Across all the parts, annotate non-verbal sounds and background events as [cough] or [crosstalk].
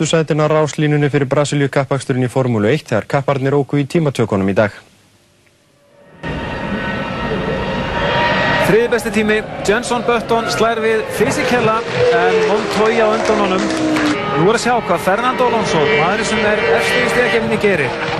efstu sætina ráslínunni fyrir Brasilíu kappaksturinn í Formúlu 1 þegar kapparnir óku í tímatökunum í dag. Þriði besti tími, Jenson Button slær við Fisichella en Montoya undan honum. Nú er að sjá hvað Fernando Alonso, maður sem er eftir í stegakefni gerir.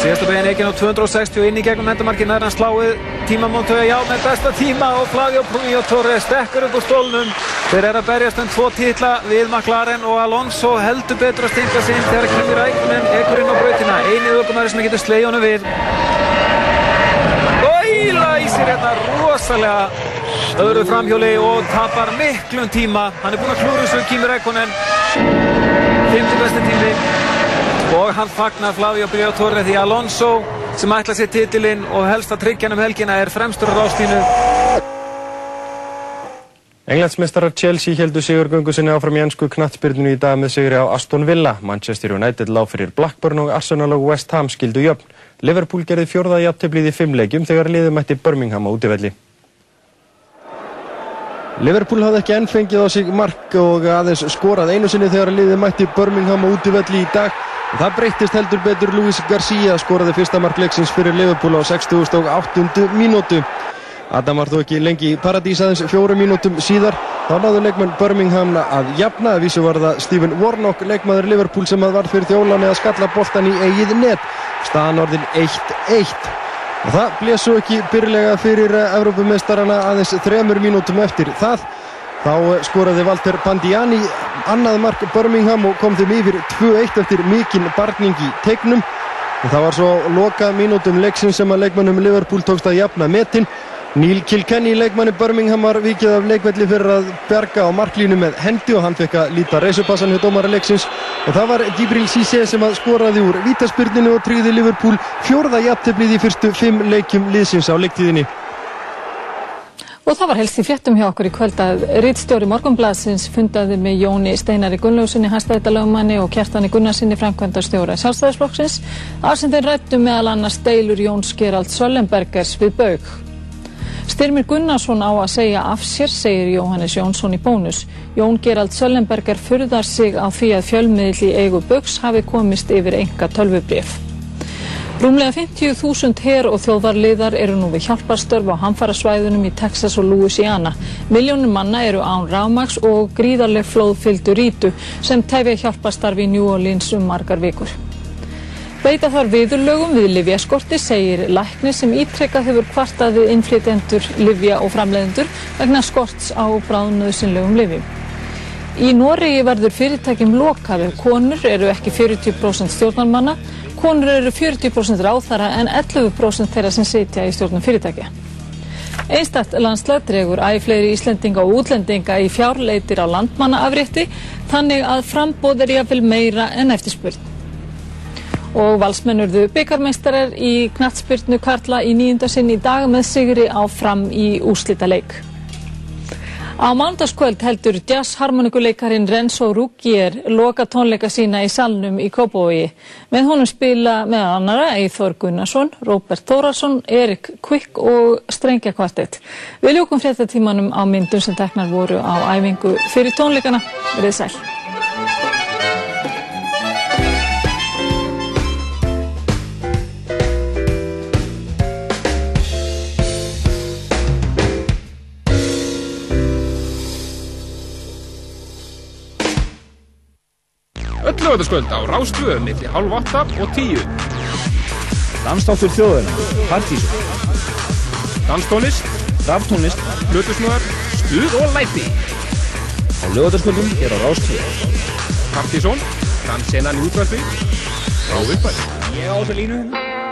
Síðasta beginn ekki á 260 inn í gegnum endamarkið nær hann sláið tíma Montoya já með besta tíma og Flavio Prunio Torres stekkur upp úr stólnum. Þeir eru að berjast um tvo títla við McLaren og Alonso heldur betur að stinga sig inn þegar Kimi Ræknen ekkur inn á brautina. Einið ökumæri sem getur sleið honum við. Og Íla í sér hérna rosalega öðru framhjóli og tapar miklum tíma. Hann er búinn að klúra þessu Kimi Ræknen. 50 besti tími og hann fagnar Flavio Briatore því Alonso sem ætla sér titilinn og helst að tryggja hann um helgina er fremstur á rástínu Englandsmeistarar Chelsea heldur sigurgöngu sinni áfram í ennsku knattspyrnunu í dag með sigri á Aston Villa. Manchester United lág fyrir Blackburn og Arsenal og West Ham skildu jöfn. Liverpool gerði fjórða jafntöflið í fimm leikjum þegar liðum mætti Birmingham á útivelli. Liverpool hafði ekki enn fengið á sig mark og aðeins skorað einu sinni þegar liðið mætti Birmingham á útivelli í dag. Það breyttist heldur betur Luis Garcia skoraði fyrsta mark leiksins fyrir Liverpool á 68. mínútu. Adam var þó ekki lengi í paradís aðeins fjóru mínútum síðar. Þá náðu leikmenn Birmingham að jafna. Vísu var það Stephen Warnock, leikmaður Liverpool sem að var fyrir þjólan eða skalla boltan í eigið net. Staðan orðin 1-1. Og það blésu ekki byrlega fyrir Evrópumestarana aðeins þremur mínútum eftir það. Þá skoraði Walter Pandiani annað mark Birmingham og kom þeim yfir 2-1 eftir mikinn barning í tegnum. Það var svo loka mínútum leiksin sem að leikmannum Liverpool tókst að jafna metin. Neil Kilkenny, leikmanni Birmingham, var vikið af leikvelli fyrir að berga á marklínu með hendi og hann fekk að líta reysupassan hjá dómara leiksins. Og það var Gibril Cissé sem að skoraði úr vítaspyrninu og tryggði Liverpool fjórða jafnteflið í fyrstu fimm leikjum liðsins á leiktíðinni. Og það var helst í fréttum hjá okkur í kvöld að Rittstjóri Morgonbladsins fundaði með Jóni Steinari Gunnlausinni, hæstættalögumanni og Kjartani Gunnarsinni, framkvæmdarstjóra sjálfstæðisflokksins. Aðsendin rættu meðal annars deilur Jóns Gerald Söllenbergers við Baug. Styrmir Gunnarsson á að segja af sér, segir Jóhannes Jónsson í bónus. Jón Gerald Söllenberger furðar sig á því að fjölmiðli eigu Baugs hafi komist yfir enga tölvubrif. Rúmlega 50.000 her og þjóðvarliðar eru nú við hjálparstörf á hamfarasvæðunum í Texas og Louisiana. Miljónum manna eru án rámags og gríðarleg flóð fylgdu rítu sem tefja hjálparstarfi í New Orleans um margar vikur. Beita þar viðurlögum við livjaskorti, segir lækni sem ítrekkað hefur kvartað við innflytendur, livja og framleiðendur vegna skorts á bráðnöðsynlegum livjum. Í Noregi verður fyrirtækjum lokað ef konur eru ekki 40% stjórnarmanna Konur eru 40% ráþara en 11% þeirra sem sitja í stjórnum fyrirtækja. Einstakt landslag dregur æg fleiri Íslendinga og útlendinga í fjárleitir á landmannaafrétti þannig að frambóð er jáfnvel meira en eftirspurn. Og valsmennurðu byggarmeistarar í knattspyrnu Karla í nýjunda sinn í dag með sigri á fram í úslita leik. Á mándaskvöld heldur jazzharmonikuleikarin Renzo Ruggier loka tónleika sína í salnum í Kópavogi. Með honum spila með annara Eithor Gunnarsson, Róbert Þóraldsson, Erik Kvik og Strengja kvartett. Við ljókum fréttatímanum á myndum sem teknar voru á æfingu fyrir tónleikana. Verðið sæl. Lögataskvöld á Rástvöð milli halv 8 og 10. Dansdáttur þjóðuna, Partíson Danstónlist, Raftónlist hlutusnúðar, stuð og læti. á lögataskvöldum er á Rástvöð Partíson, dansenan í útvarpi, frá uppæð. Ég á þessa línu hérna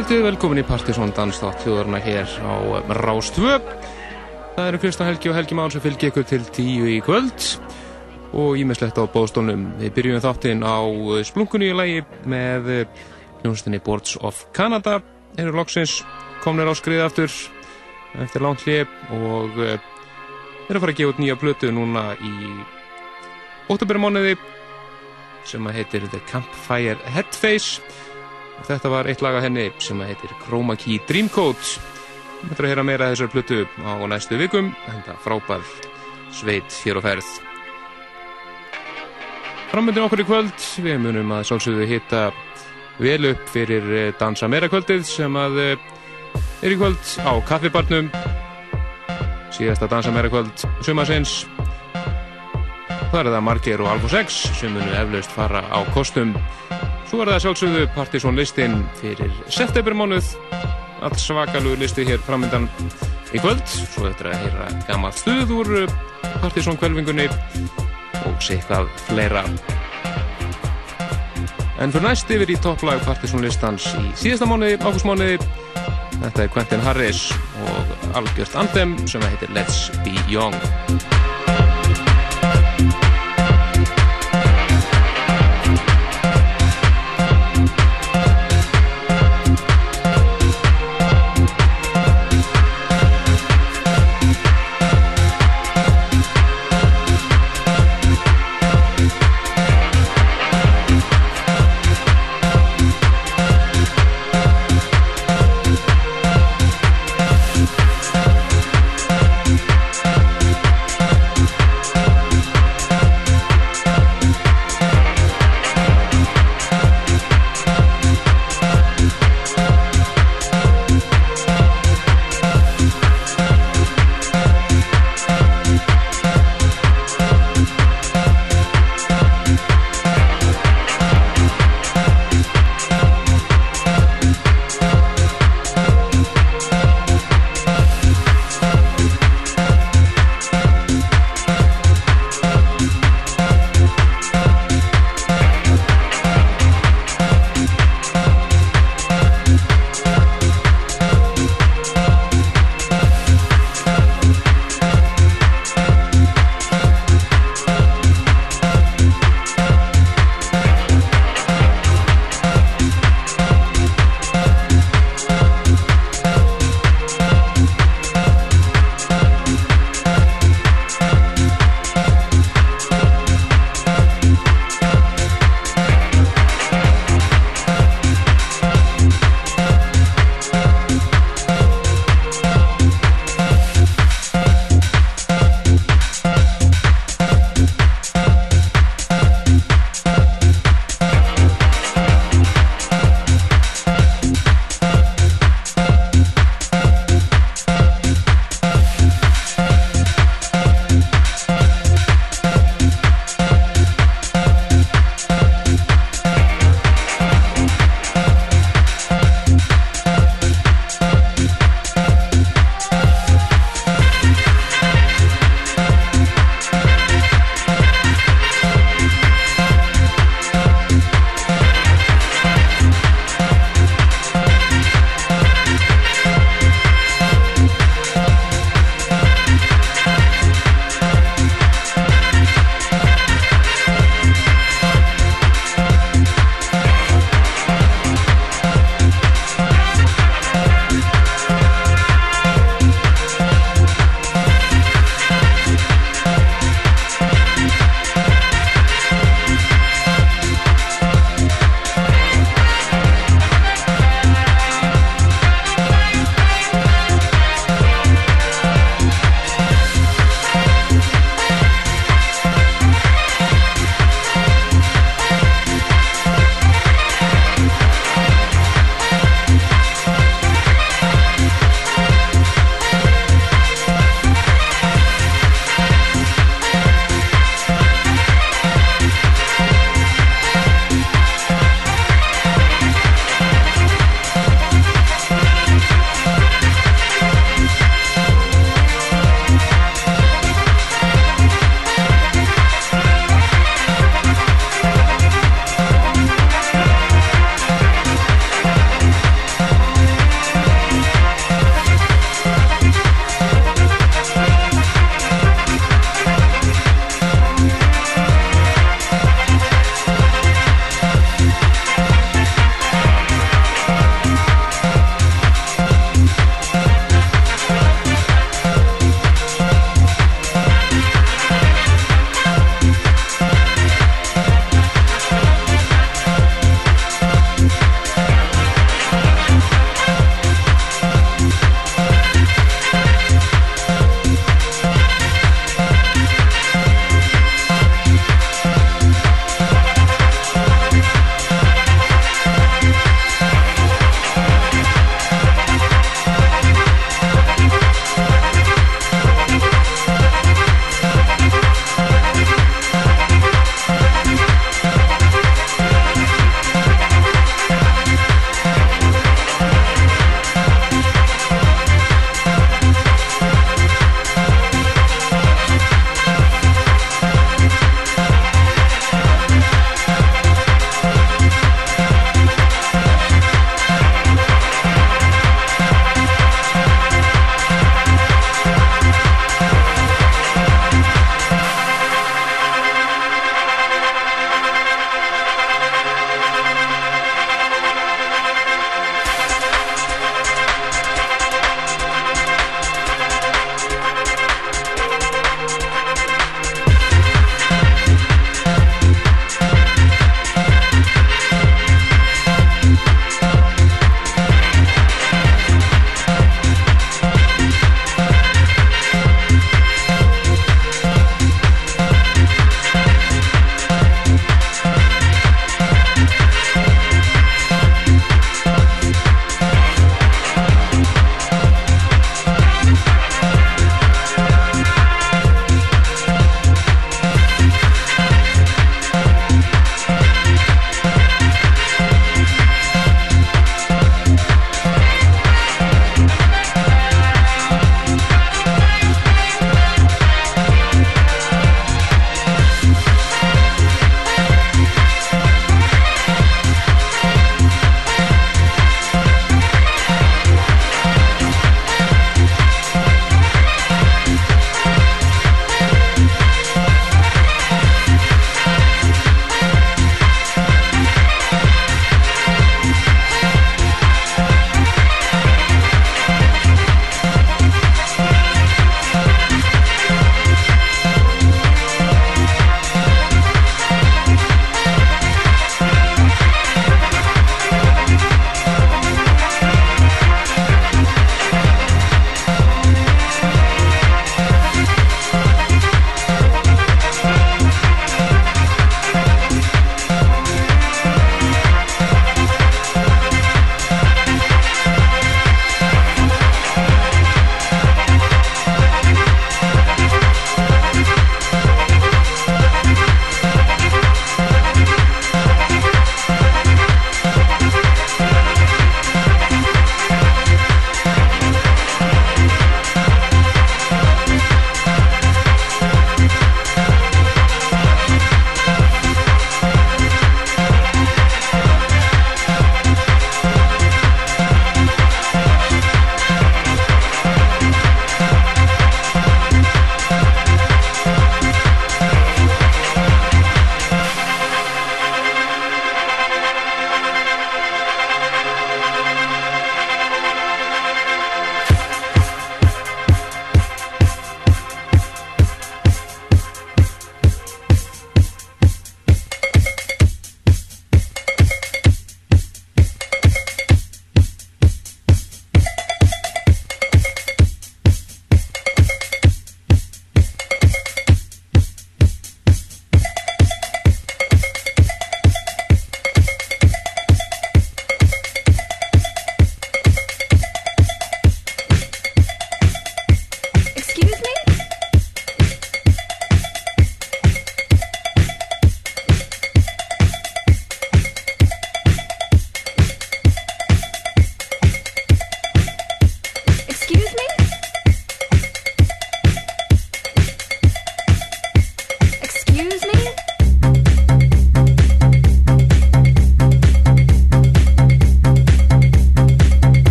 kvöldið, velkomin í Partisón Danstátt þjóðarna hér á Rástvö. Það eru Kristján Helgi og Helgi Már sem fylgir ykkur til tíu í kvöld og ímislegt á bóðstónum. Við byrjum þáttinn á splunkunni í lagi með hljónstinni Boards of Canada. Þeir eru loksins komnir á skrið aftur eftir langt hlið og þeir eru að fara að gefa út nýja blötu núna í óttabæramániði sem heitir The Campfire Headface þetta var eitt lag af henni sem heitir Chroma Key Dreamcoat Þetta er að heyra meira þessar plötu á næstu vikum þetta frábær sveit hér og ferð. Framöndin okkur í kvöld við munum að sálsögðu hitta vel upp fyrir eh, Dansa meira kvöldið sem að eh, er í kvöld á kaffibarnum. Síðasta Dansa meira kvöld sumasins Það er það Marger og Alfa 6 sem munu eflaust fara á kostum. Svo er það sjálfsögðu Partisón listin fyrir septembermánuð. Allt svakalugur listi hér framöndan í kvöld. Svo eftir að heyra gammalt stuð úr Partisón kvelvingunni og eitthvað fleira. En fyrir næst yfir í topplag Partisón listans í síðasta mánuði, ágústmánuði. Þetta er Quentin Harris og algjört andem sem heitir Let's Be Young.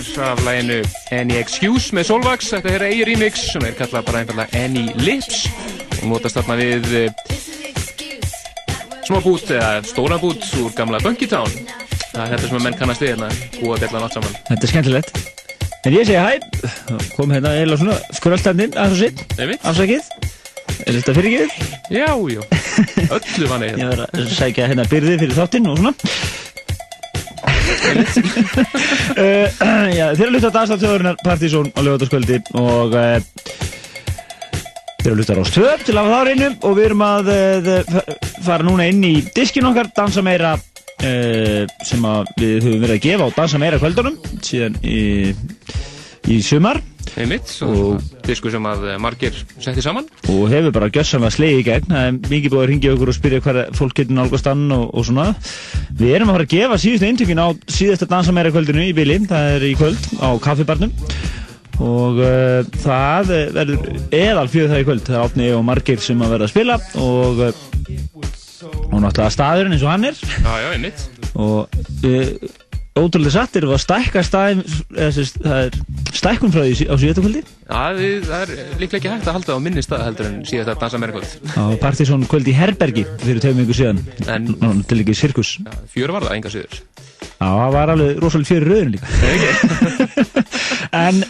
Hér af læginu Any Excuse með Solvax. Þetta er eigi remix sem er kallað bara einfallega Any Lips og notast þarna við eh, smá bút eða stóra bút úr gamla Bunky Town. Það er þetta sem að menn kannast við hérna, búa bjalla nátt saman. Þetta er skemmtilegt. En ég segi hæ, kom hérna eða svona skuröldarninn að þessu sitt, afsakið. Er þetta fyrirgið? Já, já, öllu vann [laughs] ég Ég hérna. verð að sækja hérna byrði fyrir þáttinn og svona. [clears throat] já, þeir eru að hluta dagstátt þjóðurinnar Partizón á lögataskvöldi og uh, þeir eru að hluta Rástöð til að hafa það á reynu og við erum að uh, fara núna inn í diskin okkar, dansa meira sem við höfum verið að gefa á dansa meira kvöldunum síðan í, í sumar Einmitt, Og- disku sem að eh, margir setti saman. og hefur bara gjössamlega slegið í gegn. Það er mikið búið að ringja okkur og spyrja hvað fólk getur nálgast ann og, og svona. Við erum að fara að gefa síðustu eintökin á síðasta dansa meira kvöldinu í bíli það er í kvöld á kaffibarnum. Og uh, það verður eðal fjöð það í kvöld. Það er átni og margir sem að verða að spila og uh, og náttúrulega staðurinn eins og hann er. Já, já, einmitt. og uh, ótrúlega satt erum við að stækka er stækkun frá því á síðasta kvöldi Já, það er líklega ekki hægt að halda á minni stað heldur en síðast að dansa meira kvöld. á Partíson kvöldi í Herbergi fyrir tveim ykkur síðan En- Nú, til ekki sirkus Já, fjör var það, enga síður. Já, það var alveg rosalega fyrir rauðin líka. [laughs] En,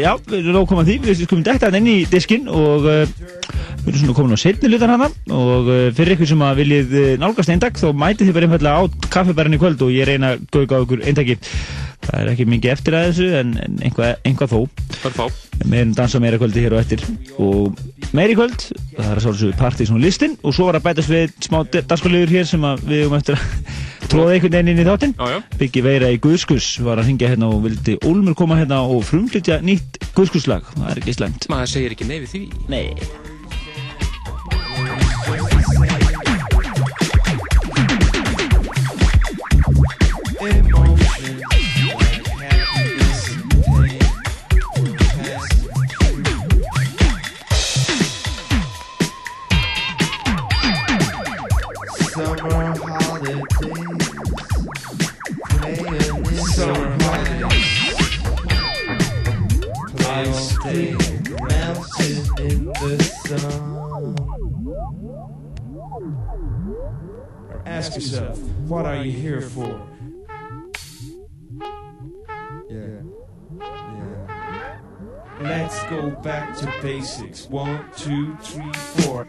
já, við erum nóg komað því Við skulum dekta þetta inn í diskinn og uh, við erum svona komin á setni hlutan hana og uh, fyrir ykkur sem að viljið nálgast eindag þá mætið þið bara einfallega á kaffibærin í kvöld og ég reyna að gauga á ykkur eindagi Það er ekki mikið eftir að þessu en, en einhvað, einhvað þó? Við erum dansa meira kvöldi hér og eftir og meira í kvöld, það er að sálsögðu partys og listin og svo var að bætast við smá dagskáliður hér sem við um eftir að tróða einhvern veginn inn í þáttinn. Byggi Veira í Guðskus var að hringja hérna og vildi Úlmur koma hérna og frumflytja nýtt Guðskuslag, það er ekki slæmt Maður segir ekki nei við því. Nei In the sun. Ask yourself, what are you here for? Yeah, yeah. Let's go back to basics. One, two, three, four.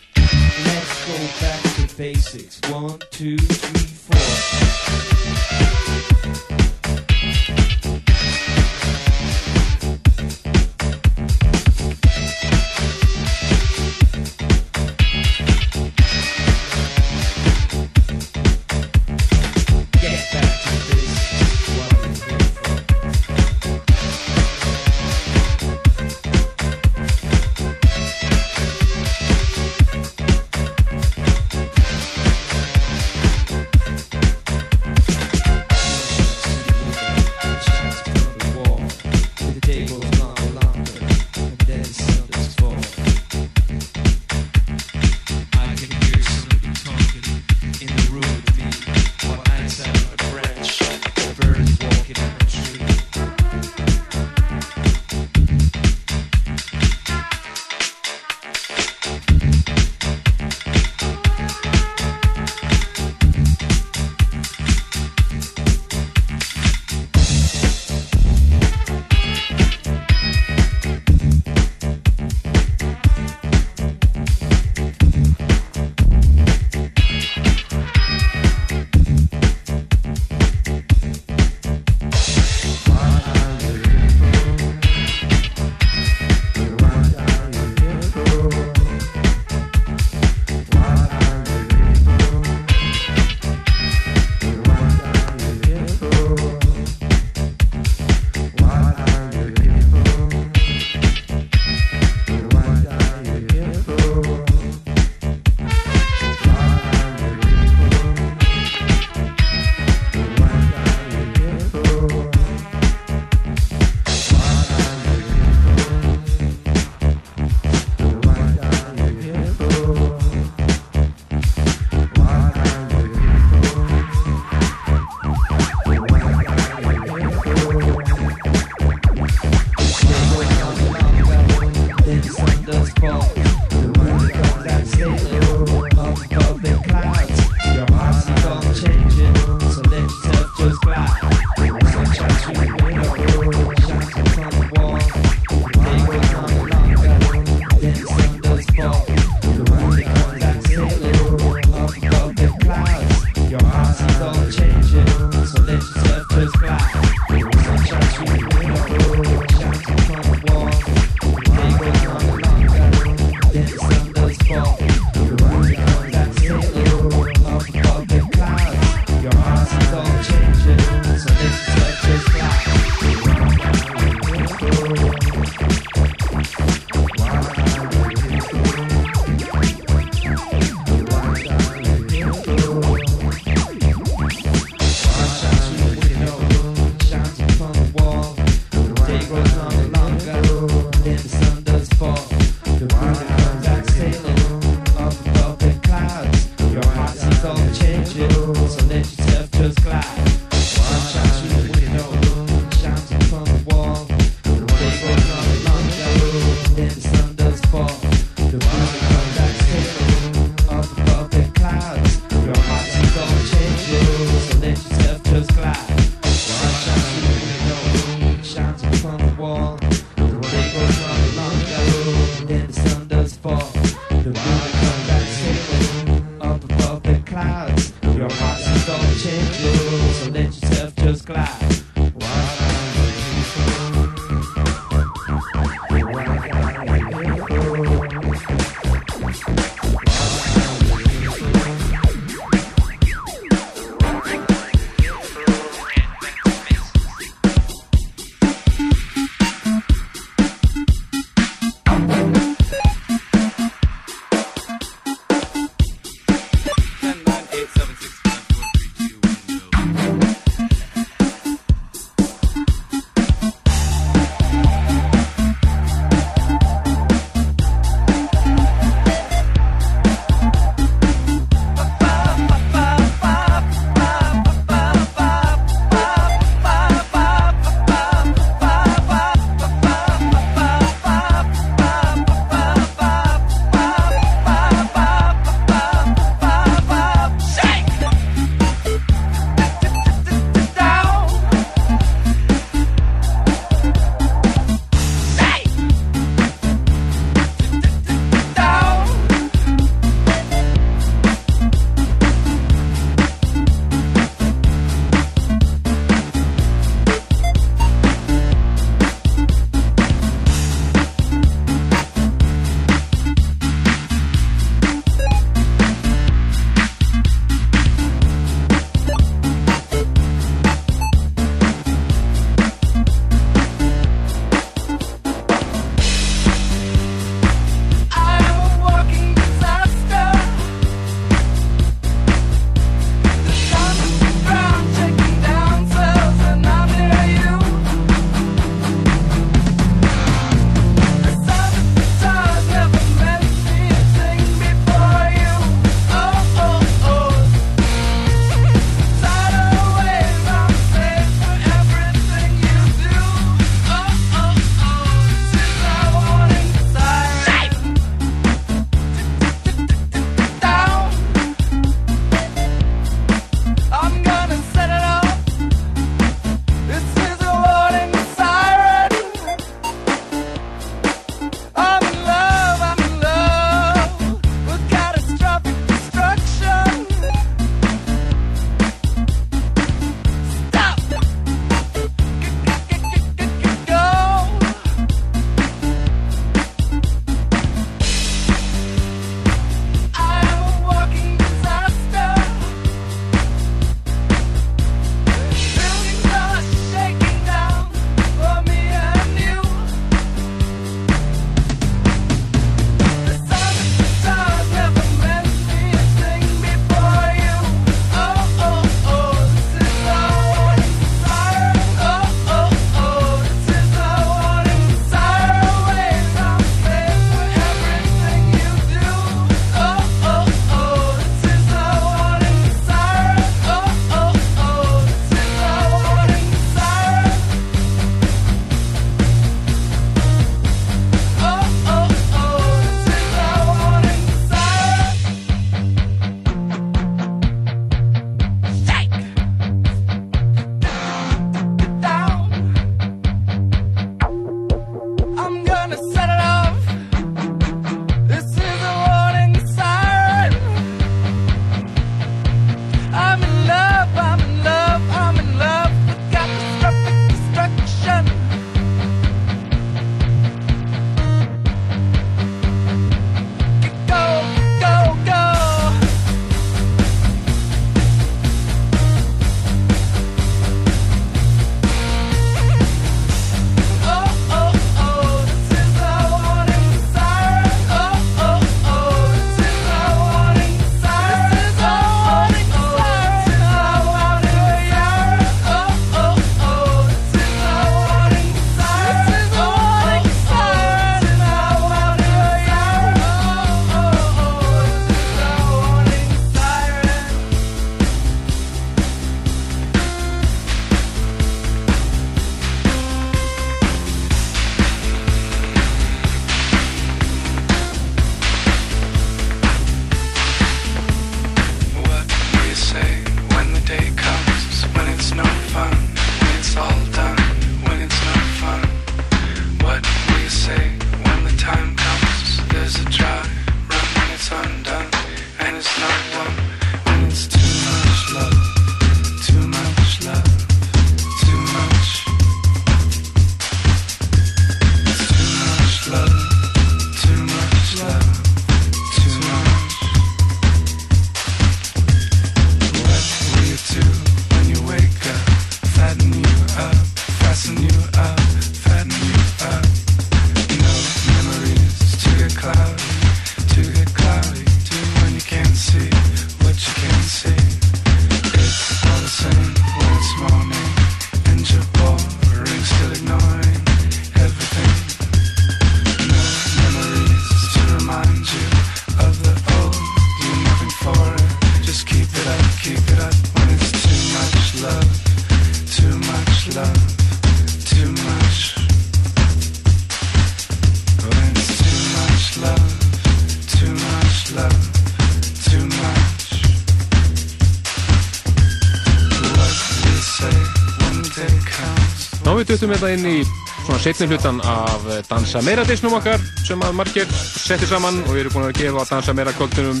Ná við duttum þetta inn í svona setni hlutan af eh, Dansa Meira disnum okkar sem að margir setti saman og við erum búin að gefa Dansa Meira kvöldunum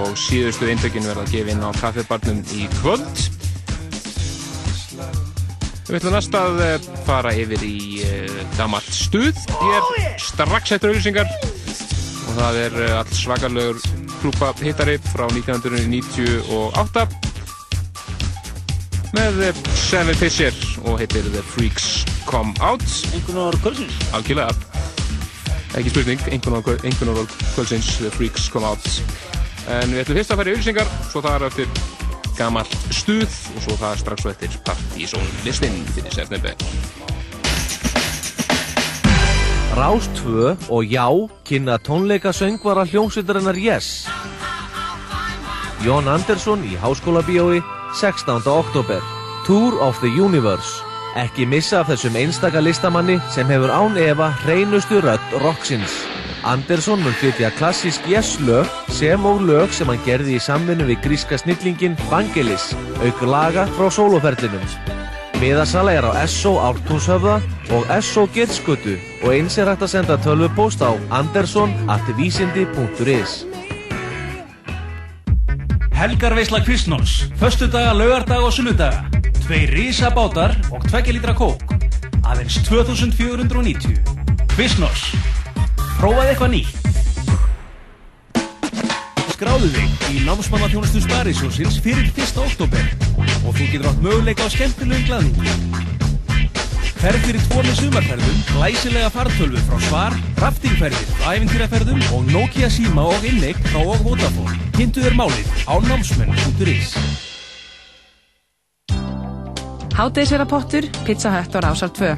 og síðustu eintökin verða að gefa inn á kaffibarnum í kvöld. Við ætlum næst að eh, fara yfir í uh, gamalt stuð hér strax eftir auðlýsingar og það er alls svakalögur klúpa hittari frá 1998 með eh, Seven Fisher og heitir The Freaks Come Out Einhvern orð kvöldsins algjörlega ekki spurning, einhvern orð kvöldsins The Freaks Come Out en við ætlum fyrst að fara í auðlýsingar svo það er eftir gamalt stuð og svo það er strax svo eftir Partizón listinn fyrir september Rás 2 og Já kynna tónleika söngvara hljómsveitarinnar Yes. Jón Andersson í Háskóla Bíói 16. oktober. Tour of the Universe. Ekki missa af þessum einstaka listamanni sem hefur án efa hreinustu rödd rocksins. Andersson mun flytja klassísk Yes lög sem og lög sem hann gerði í samvinnu við gríska snillingin Vangelis, auk laga frá sóloferlinum. Miðasala er á SO Ártúnshöfða og SO Gertskötu og eins er hægt að senda tölvupóst á andersson.vísindi.is Helgarveisla Kvistnóls, föstudaga, laugardaga og sunnudaga. Tvei rísa bátar og 2 litra kók. Aðeins 2490. Kvistnóls. Prófaði eitthvað nýtt. Skráðu þig í námsmannaþjónustu Sparisjósins fyrir 1. oktober og þú getur átt möguleika á skemmtilegum glaðningi. Ferð fyrir tvorni sumarferðum, glæsilega fartölvu frá Svar, raftingferðir, æfintýraferðum og Nokia síma og inneik frá og Vodafone. Kynntu þér málið á námsmenn.is Hádegisverðarpottur, Pizza Hut og Rásar 2.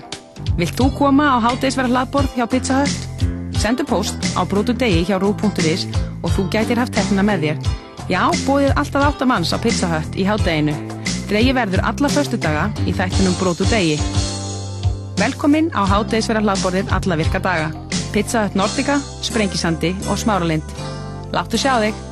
Vilt þú koma á hádegisverðar hlaðborð hjá Pizza Hut? Sendu post á brotu degi hjá rú.is og þú gætir haft hefna með þér. Já, bóðið alltaf áttamanns á Pizza Hut í hádeginu. Dregi verður alla föstudaga í þættinum brotu degi. Velkomin á hádegisverðar hlaðborðið alla virka daga. Pizza Hut Nordica, Sprengisandi og Smáralind. Láttu sjá þig!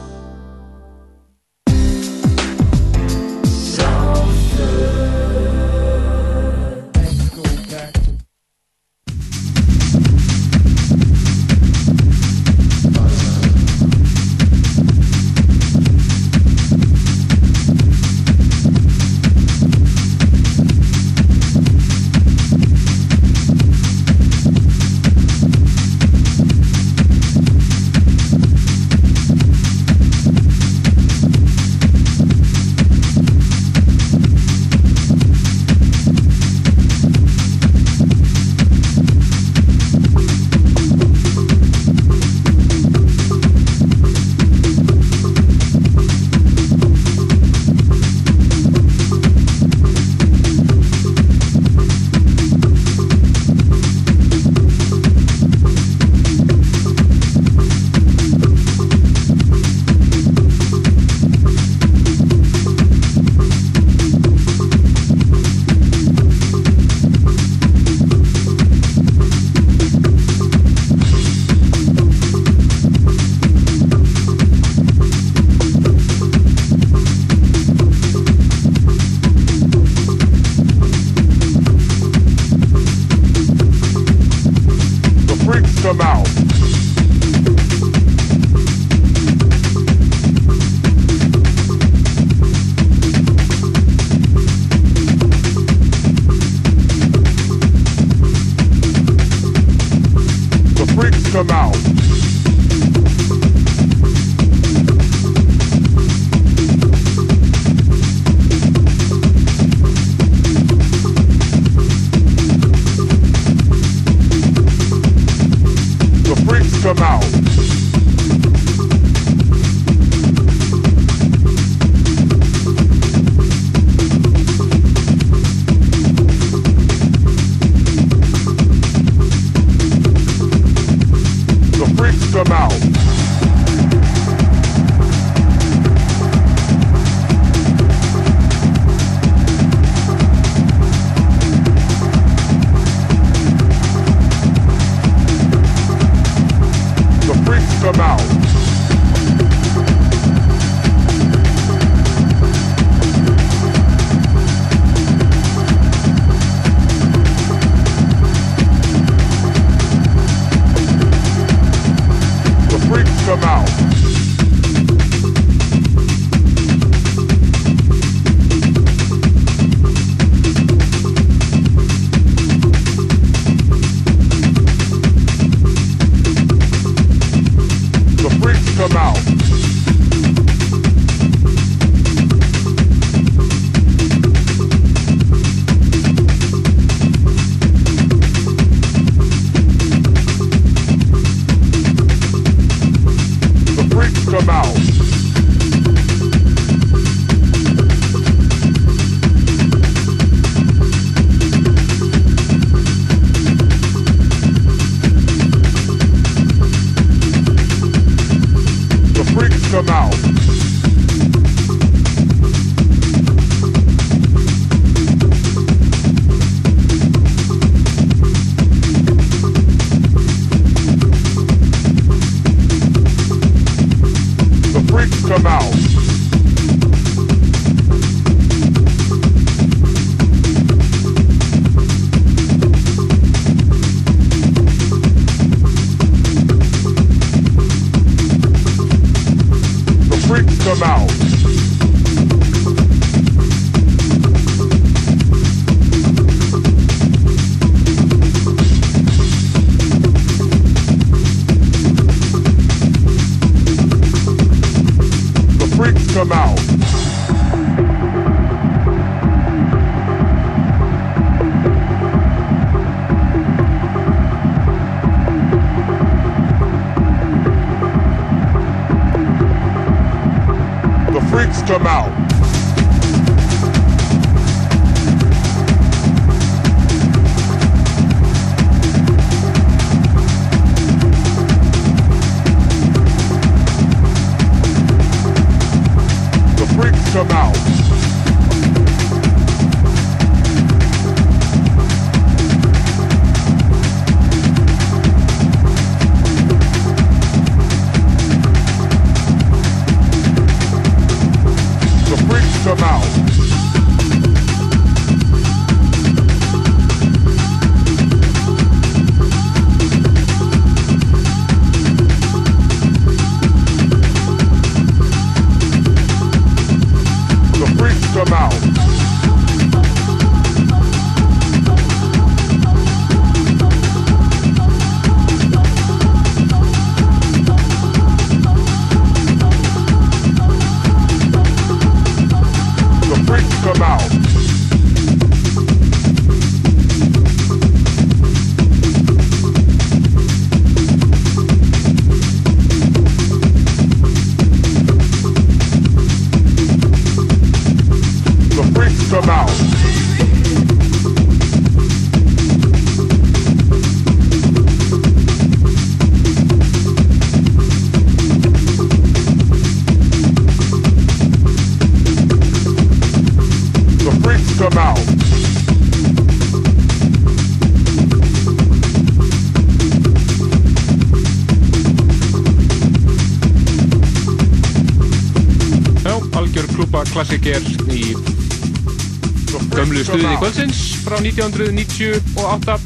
1998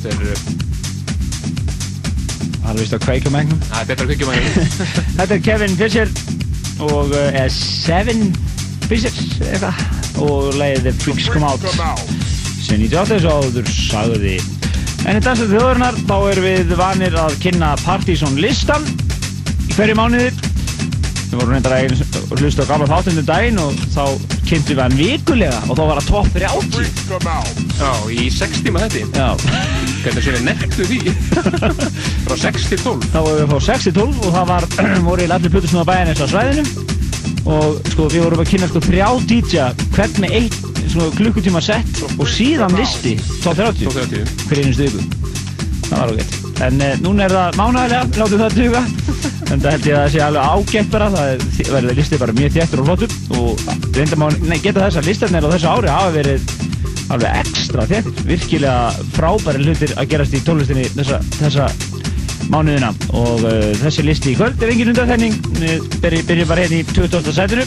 Þetta er Það er vist að kveikja mengnum Það er betra að kveikja mengnum [laughs] Þetta er Kevin Fisher og uh, Seven Fishers eitthvað og leiðið The Freaks Come Out. Sem 98 svo áður sagði. En í dansið þjóðurnar þá erum við vanir að kynna Partizón listan í hverju mánuði. Við vorum reyndar að hlusta á gamla þáttundum daginn og þá kynntum við hann vikulega og þá var það topp 30 Já, í 6 tíma þetta Já. Hvernig séu við nektu því? [laughs] Frá 6 til 12 Þá vorum við frá 6 til 12 og það var [clears throat] voru í allir plutusnúða bæjarnis á svæðinu. Og sko við vorum að kynna sko þrjá DJ hvern með eitt svona klukkutíma sett og síðan listi top 30 Top 30. hver einu stugu það var ágætt en eh, núna er það mánægilega látum það duga. [laughs] En það held ég að það sé alveg ágætt bara það er- verður listið bara mjög þéttur og flottur. Og reynda má nei, geta þess að listarnir á þessu ári hafa verið alveg ekstra þéttir virkilega frábæri hlutir að gerast í tónlistinni þessa, þessa mánuðina og uh, þessi listi í kvöld er engin undanþenning byrjum byrjum bara hérna í 20. sætinu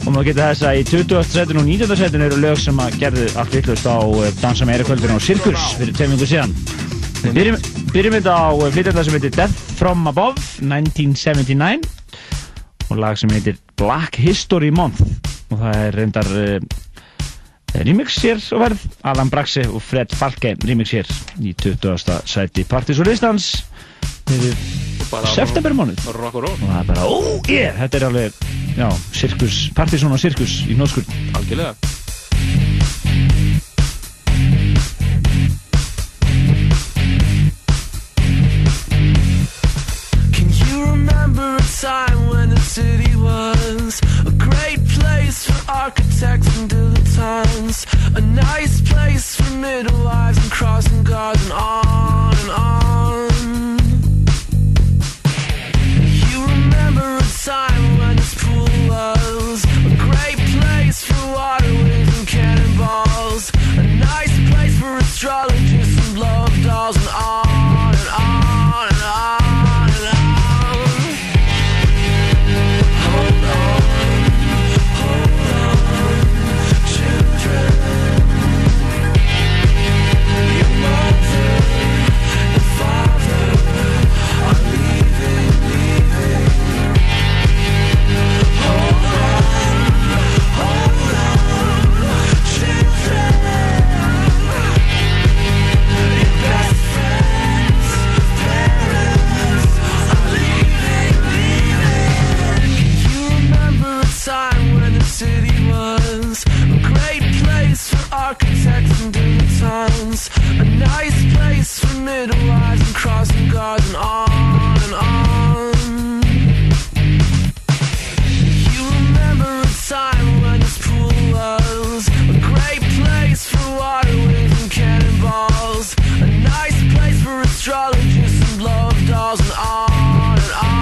og maður geta þess að í 20. sætinu og 19. sætinu eru lög sem að gerðu allt vittlust á uh, Dansa meira kvöldinu og Sirkus fyrir tveim vingur síðan byrjum, byrjum þetta á uh, flytjanda sem heitir Death From Above 1979 og lag sem heitir Black History Month og það er reyndar uh, remix hér og verð. Alan Braxe og Fred Falke remix hér í 20. sæti Partys og Listans fyrir septembermánuð. og Rock and roll. Það er bara, oh yeah, þetta er alveg já, sirkus, Partysón og sirkus í nóskur Algjörlega. Can you remember a time when the city was a great place for architects and dilettantes? A nice place for midwives and crossing guards and on and on. You remember a time when this pool was a great place for water wings and cannonballs? A nice place for astrologists and love dolls and on dance. A nice place for midwives and crossing guards and on and on. You remember a time when this pool was a great place for water wings and cannonballs. A nice place for astrologists and love dolls and on and on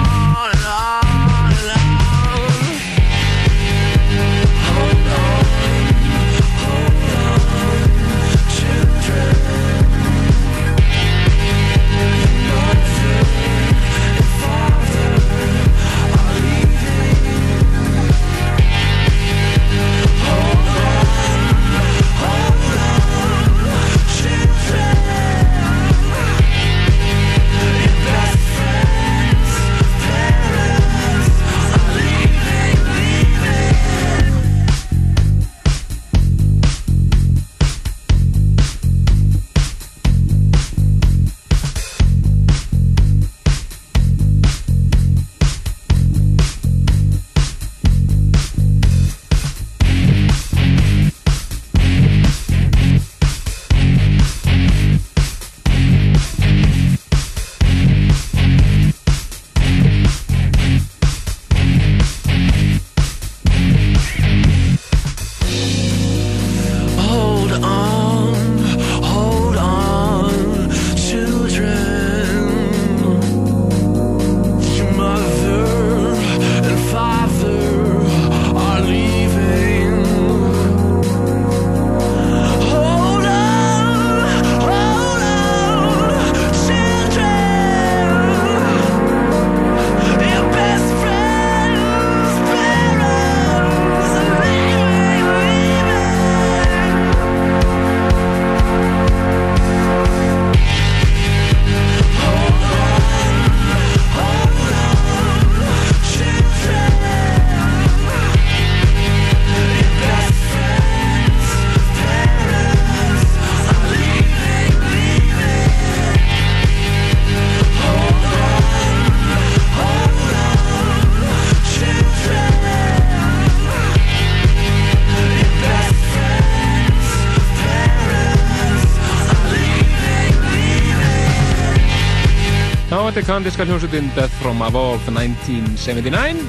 þetta er kanadíska hljómsveitin Death from Above 1979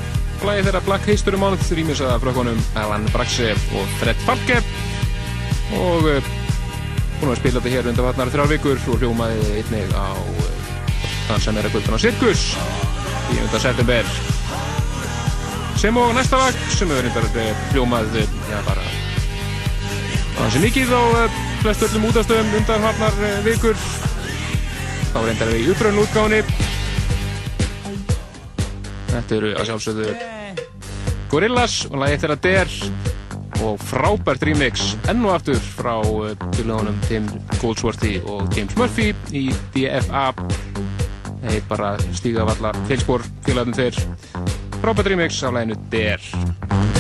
Lagi þeirra Black History Month rýmis að frökkunum Alan Braxe og Fred Falke. Og uh, búin að spila þetta hér undan vatnar þrjár vikur og hljómaði einnig á uh, þann sem er að gulduna Sirkus í undan september. Sem og næsta vakt sem hefur reyndar uh, hljómað uh, já, bara þannig mikið á flest öllum útastöðum undan vatnar vikur þá reyndar við í uppröðun útgáni Þetta eru að sjálfsögðu Gorillaz og lagið þeirra Der og frábært remix enn og aftur frá fylgjónum Tim Goldsworthy og James Murphy í DFA þeir bara stíga af alla feilspor félagarnir þeir. Frábært remix af laginu Der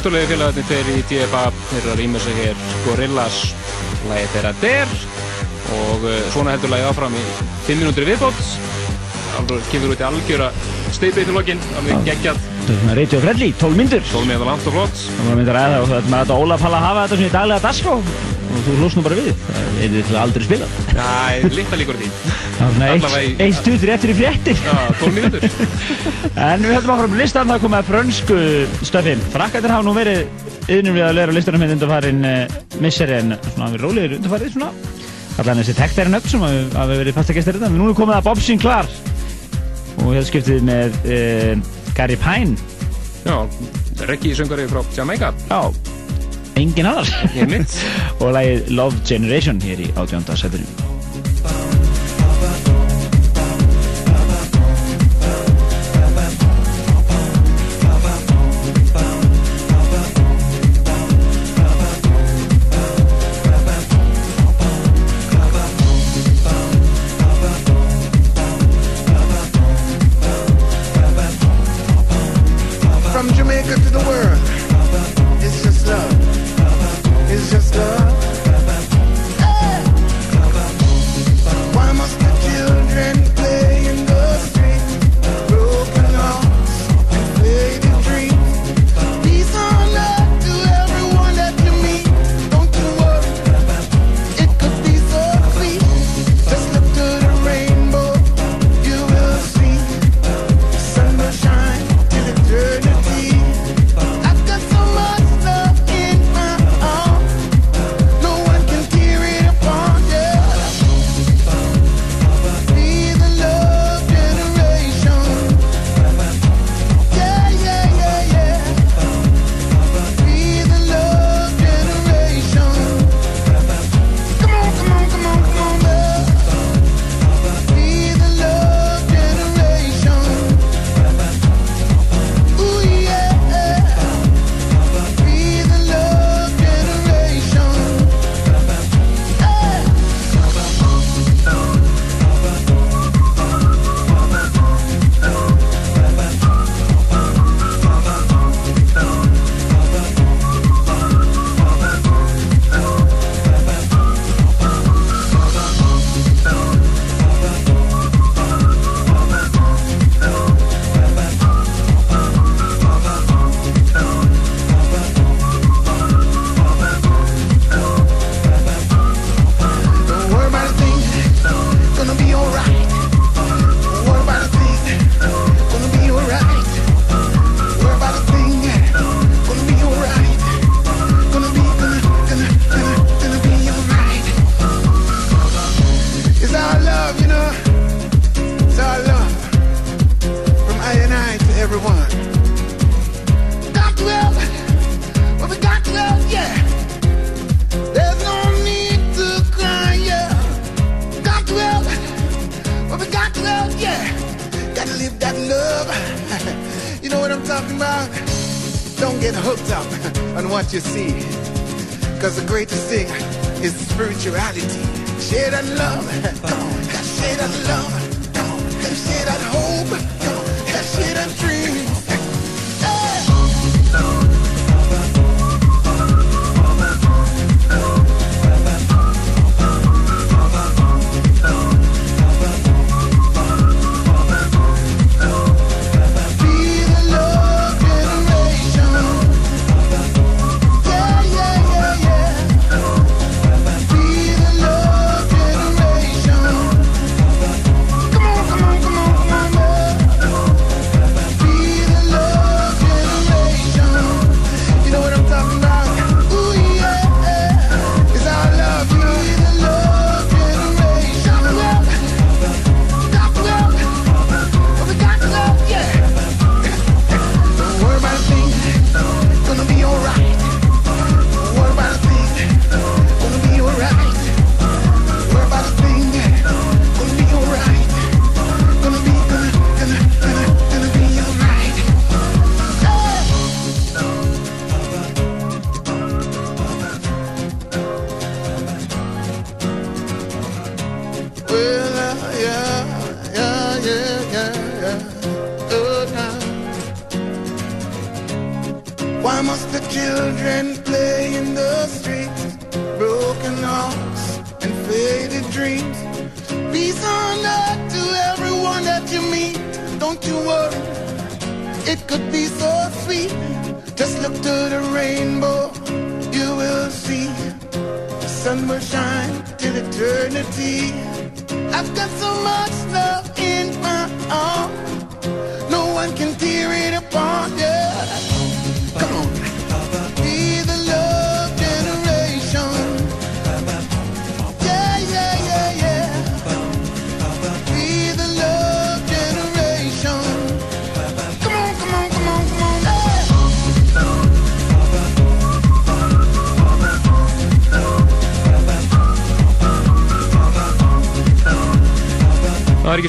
ótrúlega félagarnir tveir í DFA þeir eru að rýma sig hér Gorillaz lagið þeirra Der. Og uh, svona heldur lagið áfram í 5 minútur viðbót. Alveg kemur út í algjöra steipið til lokinn, alveg geggjað. Þetta er svona Radio Friendly, 12 myndur 12 meðan langt og flott. Það var myndir að það og þetta með þetta Ólaf Halla hafa þetta svona í daglega dagskrá. Og þú hlust nú bara við Það er til aldrei spilað. Næ, litla líkur á því Eitt- stutur eftir í fréttir Já, 12 mínútur [laughs] En við höldum áfram listan, það komið að frönsku stöfin. Frakkandir hafa nú verið yðnum við að lera listanum hérna undarfarin uh, misseri en svona við rólegir undarfarið svona. Allan þessi tektæri nöfn sem hafi hafi verið fasta gestir þetta. En nú er komið að Bob Sinclair og hefði skiptið með uh, Gary Pine. Já, Reggie söngari frá Jamaica Já, engin mitt [laughs] og lagið Love Generation hér í átjónda setinu.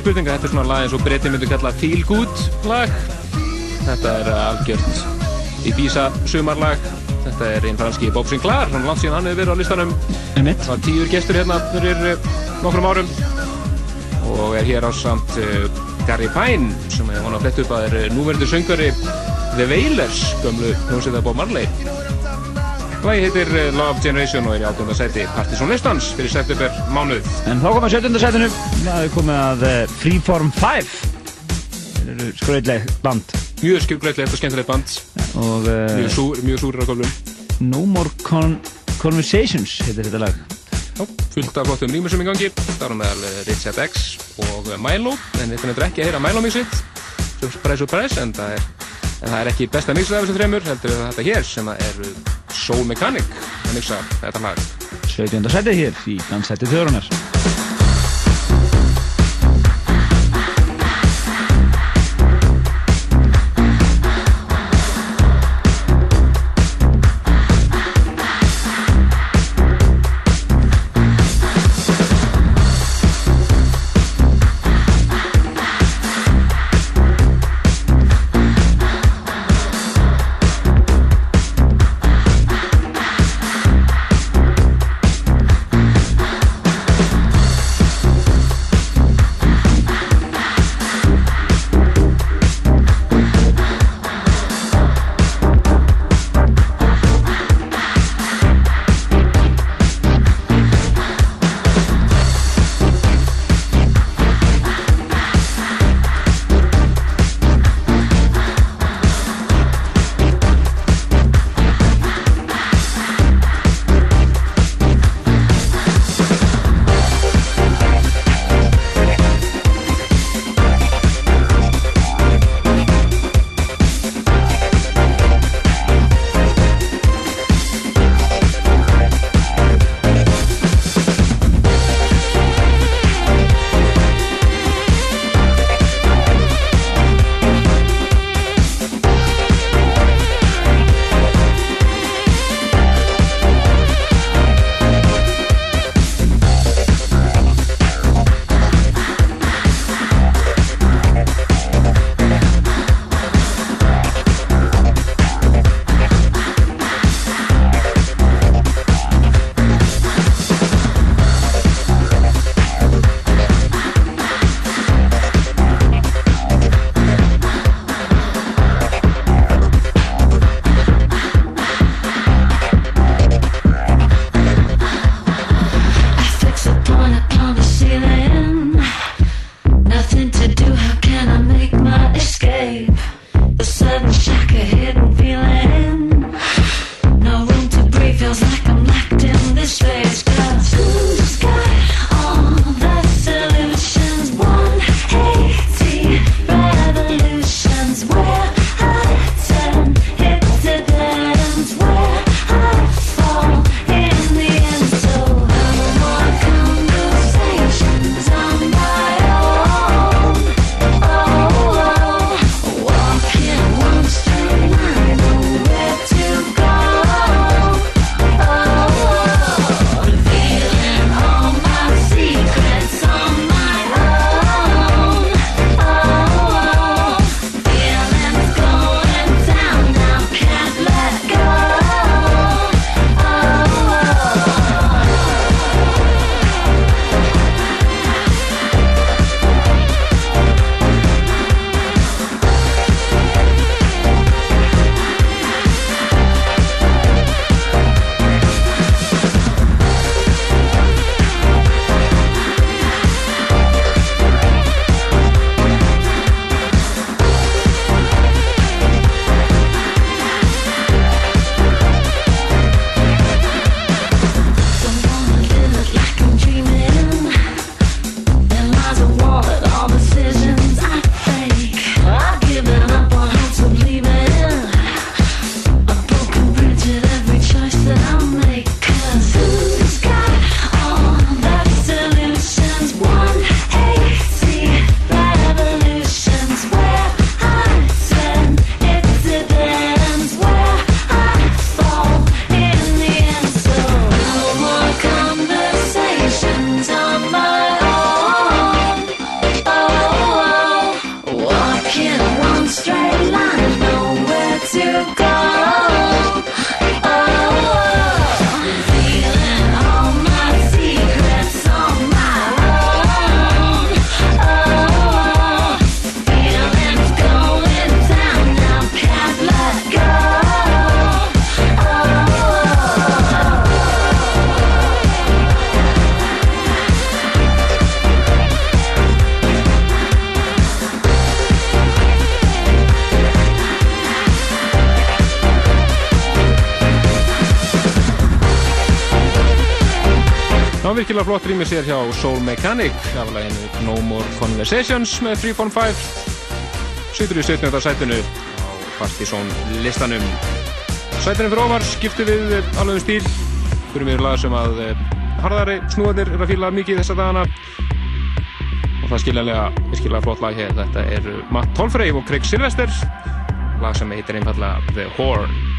Ekki spurninga, þetta er svona lag eins og breytin myndu kalla Feel Good lag. Þetta er algjört Ibiza sumarlag. Þetta er einn franski Bob Sinclair, hann langt síðan hann hefur verið á listanum. Það var tíur gestur hérna fyrir uh, nokkrum árum og er hér á samt Gary Pine sem er hann að fletta upp að er uh, núverandi söngari The Wailers, gömlu hljómsveita Bob Marley. Lagi heitir uh, Love Generation og er í átjönda sæti Partisan listans fyrir september mánuð. En þá komum við að 17. setinu. Það er komið að eh, Freeform 5. Þeir eru skröðleg band. Mjög skilgrætlegt og skemmtilegt band. Og, uh, Mjög, súr, mjög súrir á köflum. No More Con Conversations heitir þetta lag. Já, fullt af flottum rýmursum í gangi. Það er meðal eh, Richard X og eh, Milo. En þetta er ekki að heyra Milo mixið. Surprise, surprise. En það er, en það er ekki besta mixið af þessum þreymur. Heldur við þetta hér sem er Soul Mechanic að mixa þetta lag. 17. setið hér í dansætti þjórunar. Virkilega flott rýmið sér hjá Soul Mechanic af læginu No More Conversations með 3.5 Sýtur í 17. sætinu á Partizón listanum. Sætinu fyrir ofar skiptu við alveg um stíl. Fyrir mér lag sem að eh, harðari snúðanir er að fíla mikið þessa dagana. Og það skiljanlega virkilega flott lag hér. Þetta er Matt Tolfrey og Craig Sylvester. Lag sem heitir einfallega The Horn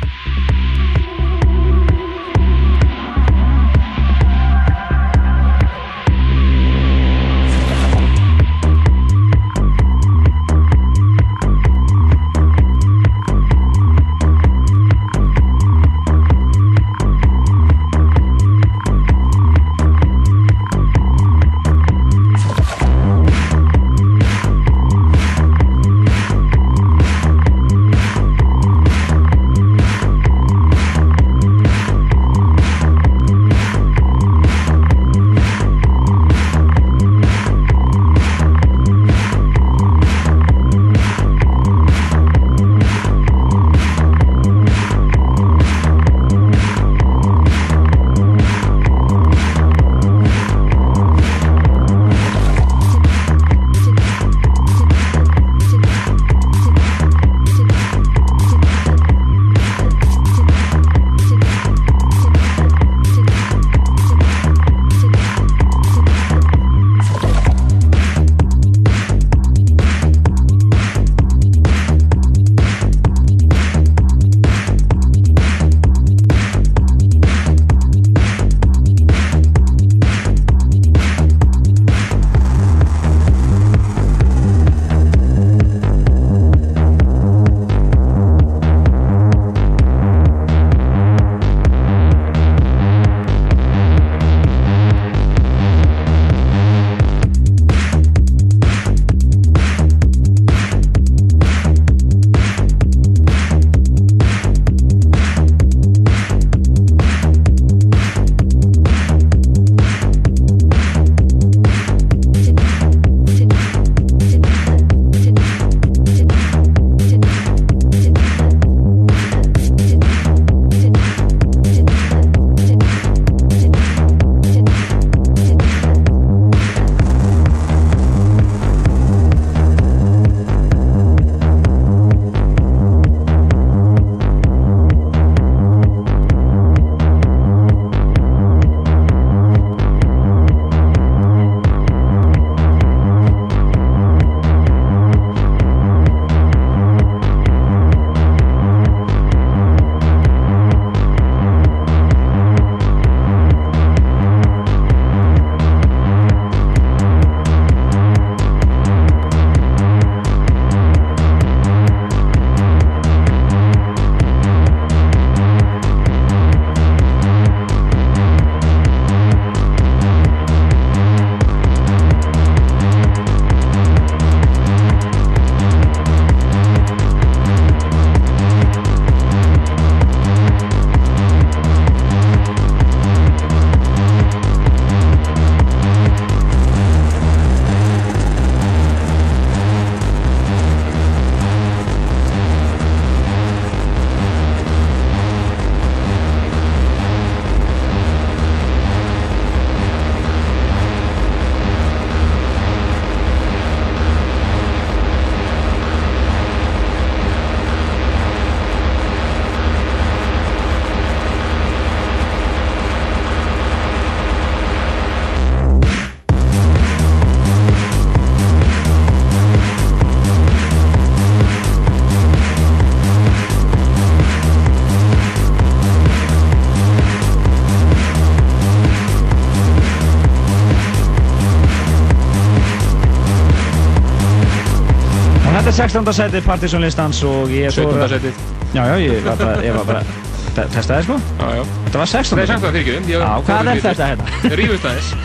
er 16. sætið Partisan listans og ég er svo... 17. sætið. Já, já, ég var bara, ég var bara, te- testaði sko. Já, já. Þetta var 16. Nei, 16. fyrir ekki. Já, hvað er þetta hérna? Rífust aðeins. [laughs]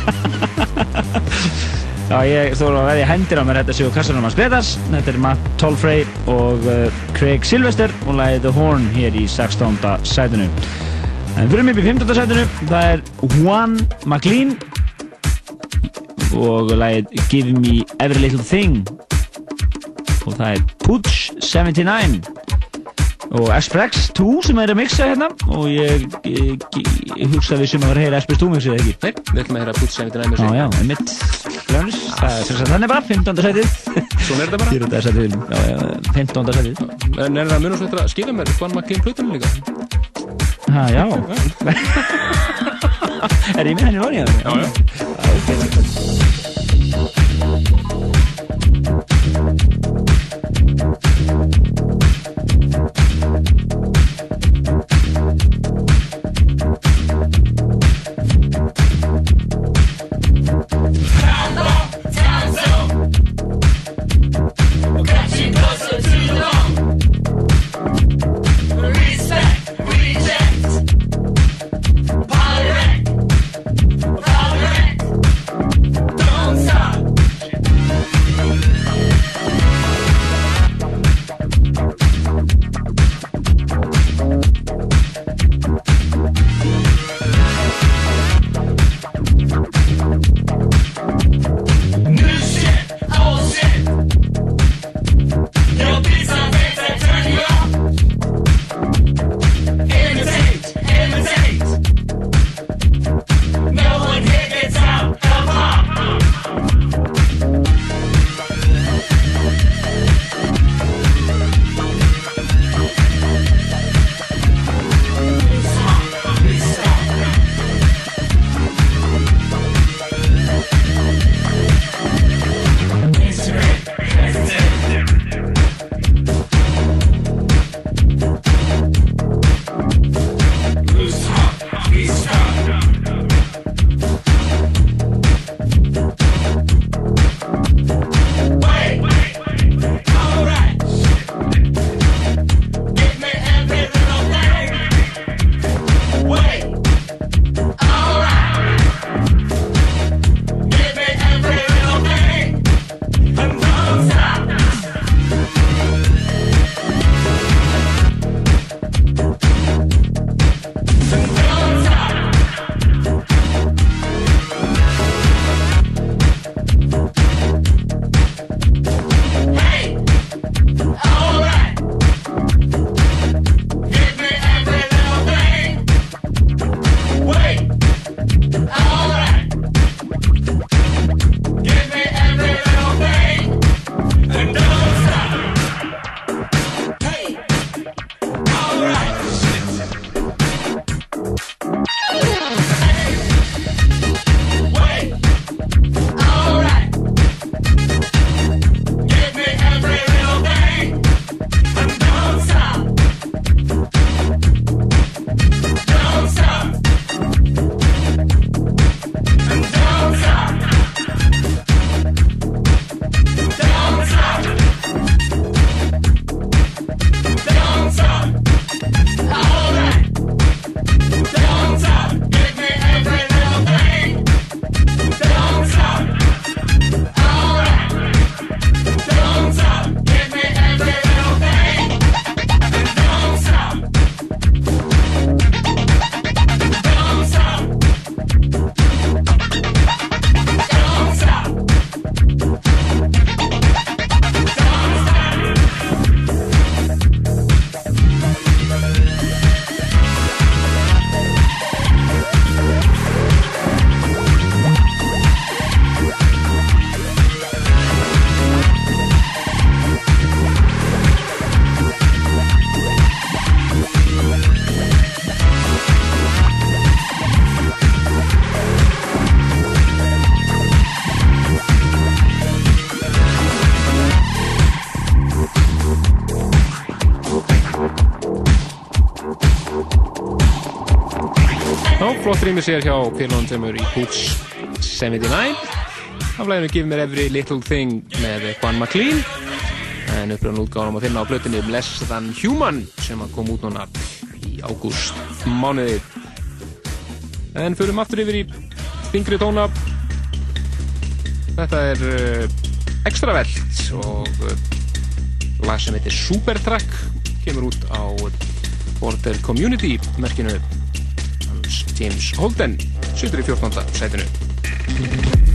Já, ég stóð að veðja hendir á mér þetta séu kassanum hans Gretars. Þetta er Matt Tolfrey og uh, Craig Sylvester og lagið The Horn hér í 16. sætinu. En fyrir mig upp í 15. sætinu, það er Juan McLean og lagið Give Me Every Little Thing og það er Pooch 79 og Esprex 2 sem er að mixa hérna og ég, ég, ég hugsa við sem að vera að heyra Esprex 2 mixið ekki Nei, við ætlum að heyra Seventy Nine Já, já, það er sem sagt þannig bara 15. sætið Svona er þetta bara 14. sætið, já, já, 15. sætið En er það svo eftir að skilja mér Juan McLean Pluton líka? Ha, já [laughs] Er ég með henni það? Já, já Flott rýmur sér hjá Pirlon sem er í Boots 79 af læginu Give Me Every Little Thing með Juan McLean. En uppröðan útgáðum að finna á blötunni Less Than Human sem kom út núna í ágúst mánuði en förum aftur yfir í þingri tóna. Þetta er uh, extravelt og uh, lag sem heitir Supertrack kemur út á Border Community merkinu James Holden situr í 14. sætinu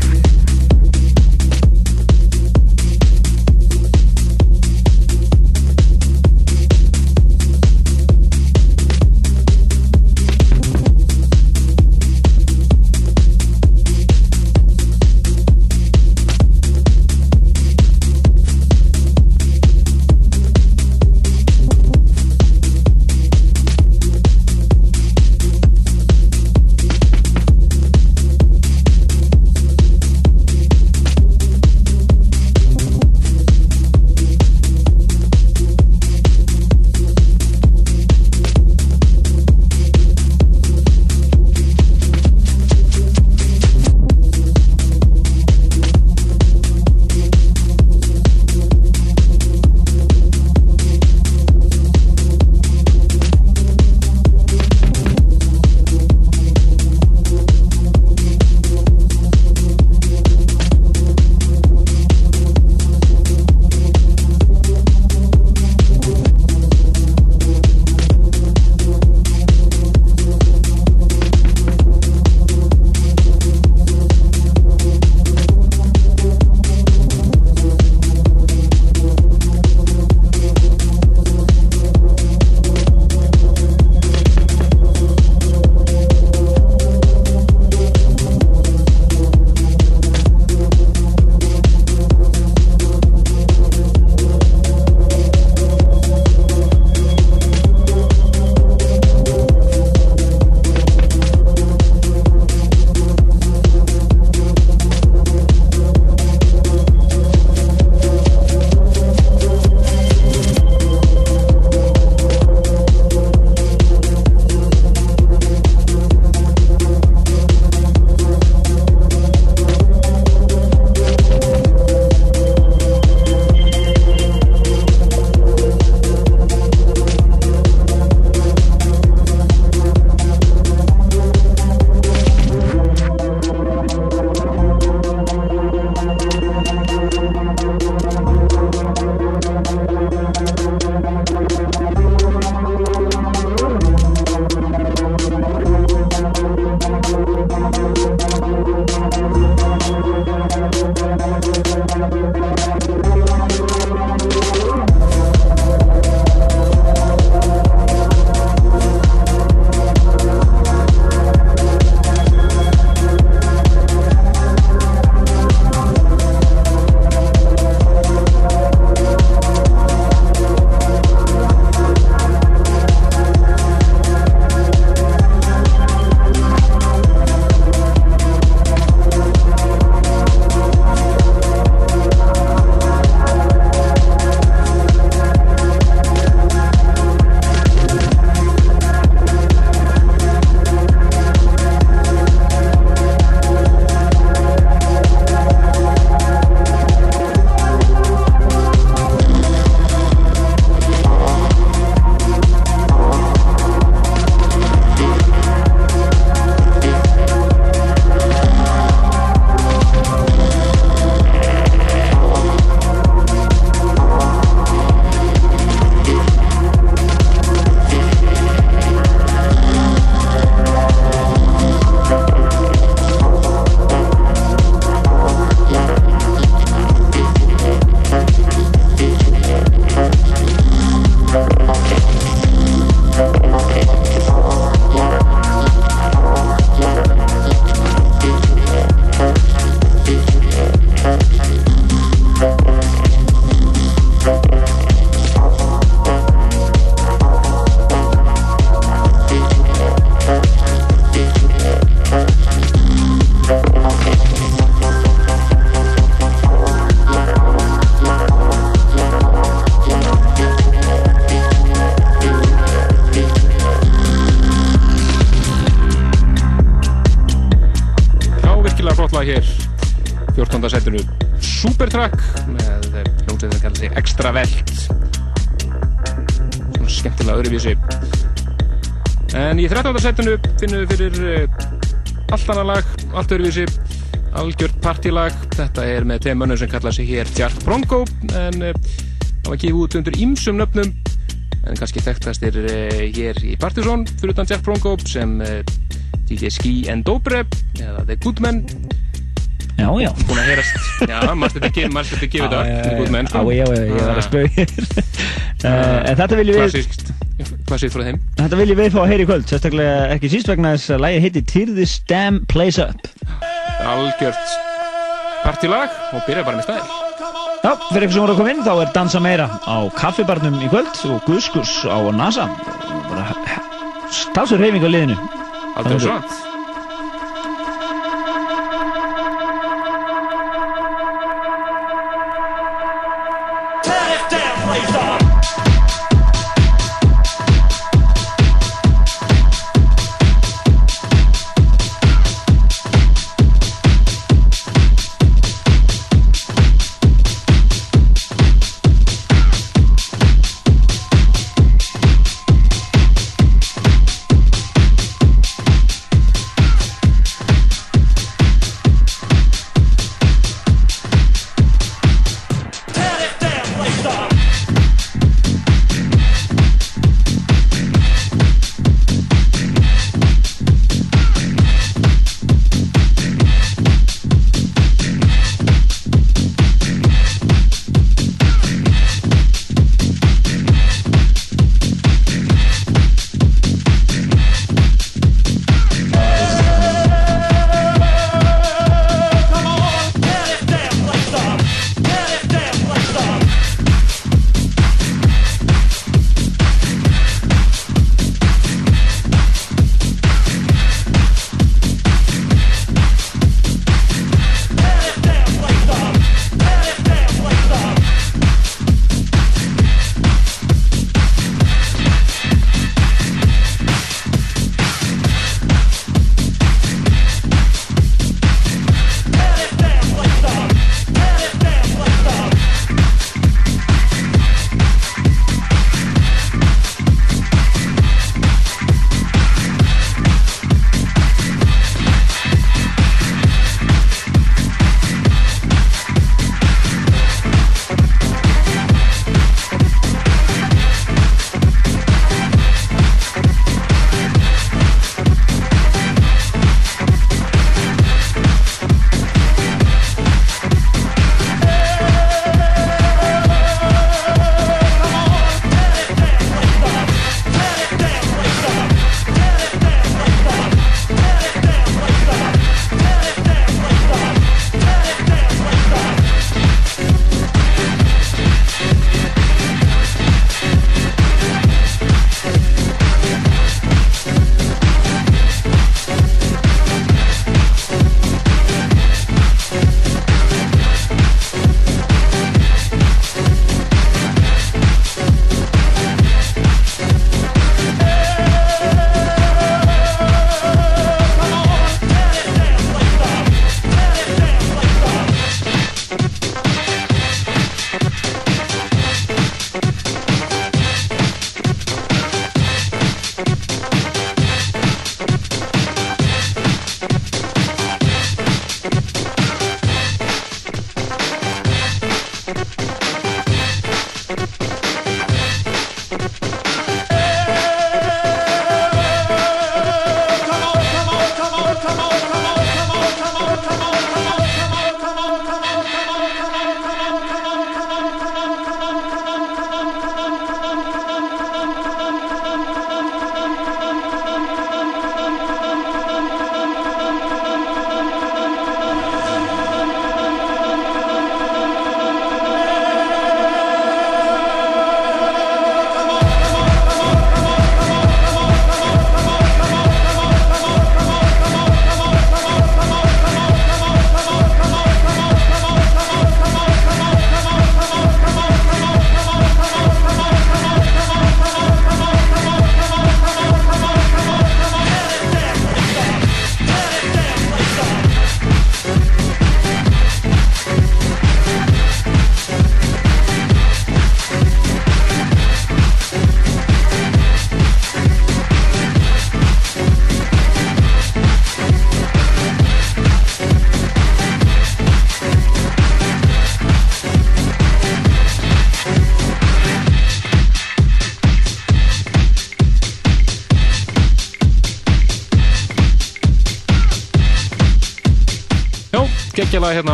Supertrack með hljómsveitin að kalla sig Extra Velt. Svona skemmtilega öðruvísi. En í 13. setinu finnum við fyrir uh, allt annað lag, allt öðruvísi. Algjört partílag þetta er með tveim mönnum sem kalla sig hér Jack Bronco en það var gefið út undir ýmsum nöfnum. En kannski þekktastir uh, hér í Partizón fyrir utan Jack Bronco sem uh, DJ Ski and Dobre eða The Goodmen Já, já. Búin að heyrast. Já, mannstu þetta ekki, mannstu þetta ekki við það, The Goodmen, sko. Já, já, já, ég var að spauð [laughs] En þetta viljum við Klassískt. Hvað séð frá þeim? Þetta viljum við fá að heyra í kvöld Sérstaklega ekki síst vegna þess að lægi heiti Tear This Damn Place Up Algjört partílag og byrja bara með stæl. Já, fyrir ykkur sem voru að koma inn þá er dansa meira á kaffibarnum í kvöld og guðskus á NASA bara stásur reyfing á liðinu Aldrei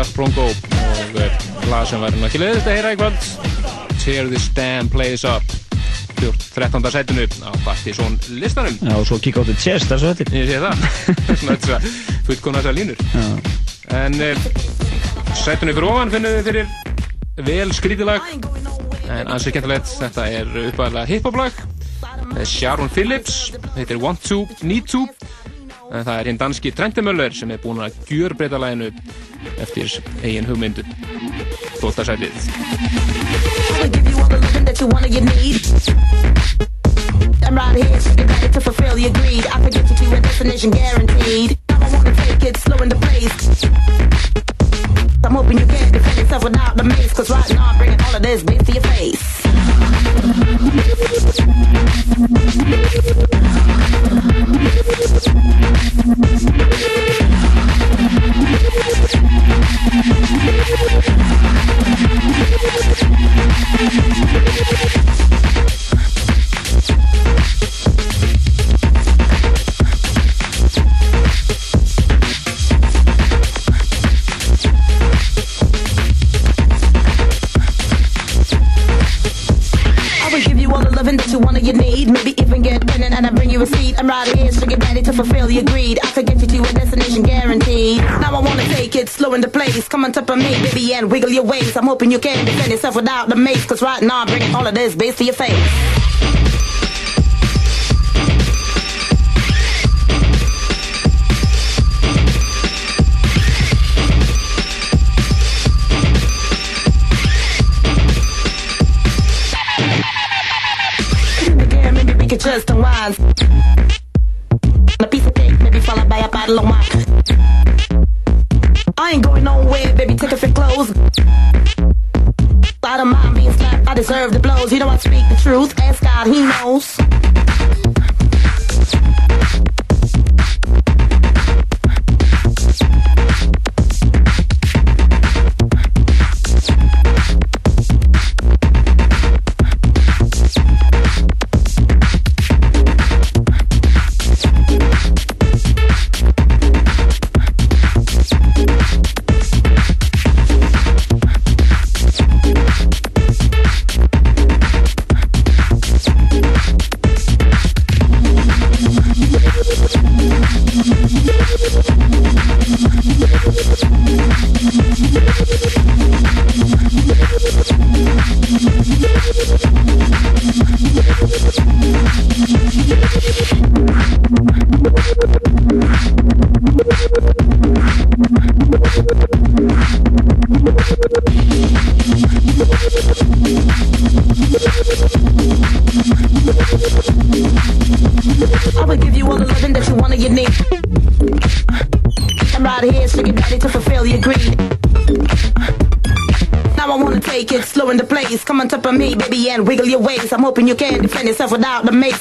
þetta Just Bronco og lag sem væri ekki leiðið þetta að heyra í kvöld. Tear this damn place up. 13. setinu á Partizón listanum. Já, og svo kikka á þetta er svo þetta. Ég sé það, svona [laughs] þess að fullkona þessar línur. Já. En uh, setinu fyrir ofan finnum við fyrir vel skrítilag en ansið kentulegt, þetta er uppæðilega hip-hop-lag. Er Sharon Phillips, þetta er Want To, Need To. En það er hinn danski Trentemöller sem er búinn að gjörbreyta laginu eftir eigin hugmyndu 12. sætið. I'm right here, to fulfill your greed. I can get you to a destination guaranteed. Now wanna take it slow in the. I'm hoping you can defend yourself without the mace, cause right now I'm bringing all of this bass to your face. Without the mace. Cause right now I'm bringing all of this bass to your face.